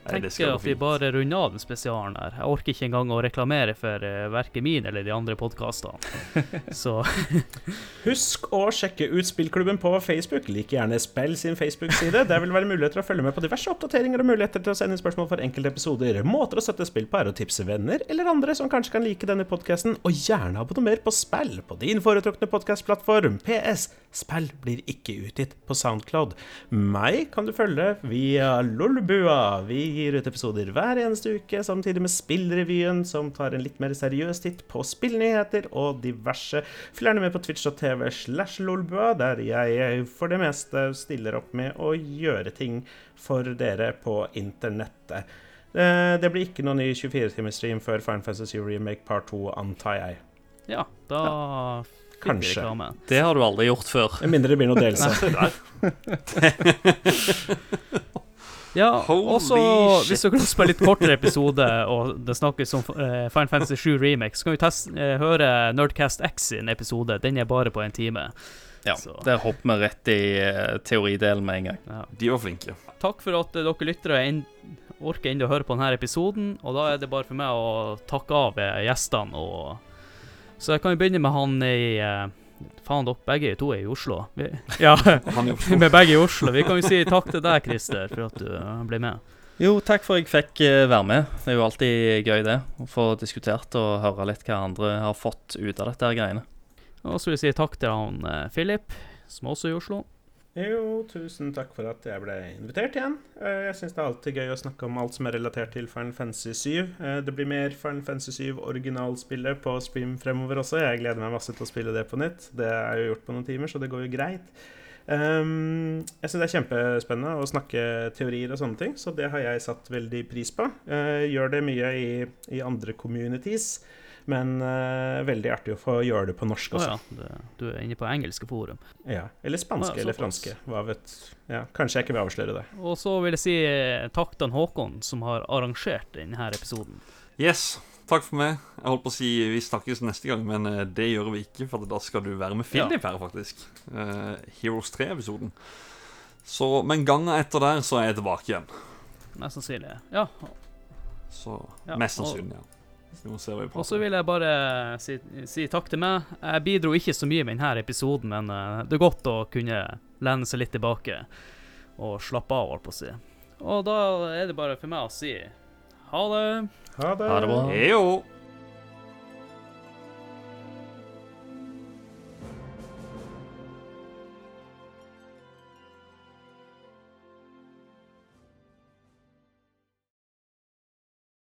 tenker jeg at vi bare runder av den spesialen her. Jeg orker ikke engang å reklamere for uh, verken min eller de andre podkastene. Så Husk å sjekke ut Spillklubben på Facebook. Like gjerne Spill sin Facebook-side. Der vil være muligheter å følge med på diverse oppdateringer og muligheter til å sende inn spørsmål for enkelte episoder. Måter å sette spill på er å tipse venner eller andre som kanskje kan like denne podkasten, og gjerne abonner på Spill på din foretrukne podkastplattform. PS. Spill blir ikke utgitt på Soundcloud. Meg kan du følge via Lolbua. Vi gir ut episoder hver eneste uke, samtidig med Spillrevyen, som tar en litt mer seriøs titt på spillnyheter og diverse. Følg gjerne med på twitch.tv slash lolbua, der jeg for det meste stiller opp med å gjøre ting for dere på internettet. Eh, Det blir ikke noen ny 24-timersstream før Final Fantasy Remake Part 2, antar jeg. ja, da vi Kanskje. Det har du aldri gjort før. Med mindre det blir noe delelse. Ja, også shit. hvis dere kan spille en litt kortere episode, og det snakkes om uh, Final Fantasy 7 Remix, så kan vi test, uh, høre Nerdcast X sin episode. Den er bare på en time. Ja, Så- Der hopper vi rett i uh, teoridelen med en gang. Ja. De var flinke. Takk for at uh, dere lyttere en- orker ennå å høre på denne episoden. Og da er det bare for meg å takke av gjestene. Og så jeg kan jo begynne med han i eh, Faen, dere begge to er i Oslo. Vi, ja, i Oslo. vi er begge i Oslo. Vi kan jo si takk til deg, Christer, for at du eh, ble med. Jo, takk for jeg fikk eh, være med. Det er jo alltid gøy, det. Å få diskutert og høre litt hva andre har fått ut av dette her greiene. Og så vil jeg si takk til han Philip, som også er i Oslo. Jo, tusen takk for at jeg ble invitert igjen. Eh, Jeg syns det er alltid gøy å snakke om alt som er relatert til Final Fantasy 7. Eh, Det blir mer Final Fantasy 7 originalspillet på Spim fremover også. Jeg gleder meg masse til å spille det på nytt. Det er jo gjort på noen timer, så det går jo greit. Um, jeg syns det er kjempespennende å snakke teorier og sånne ting, så det har jeg satt veldig pris på. Uh, gjør det mye i, i andre communities, men uh, veldig artig å få gjøre det på norsk også. også. ja, det, du er inne på engelske forum. Ja, Eller spanske oh, ja, eller franske. Hva vet ja, Kanskje jeg ikke vil avsløre det. Og så vil jeg si eh, takk til Håkon, som har arrangert denne episoden. Yes. Takk for meg. Jeg holdt på å si vi snakkes neste gang, men eh, det gjør vi ikke, for da skal du være med Philip her, faktisk. Uh, Heroes 3-episoden. Så, Men gangen etter der så er jeg tilbake igjen. Mest sannsynlig. Ja. Så Ja, mest sannsynlig, ja. Og så vil jeg bare si, si takk til meg. Jeg bidro ikke så mye med denne episoden, men eh, det er godt å kunne lene seg litt tilbake og slappe av, holdt på å si. Og da er det bare for meg å si ha det. Ha det. Ha det bra. Heyo!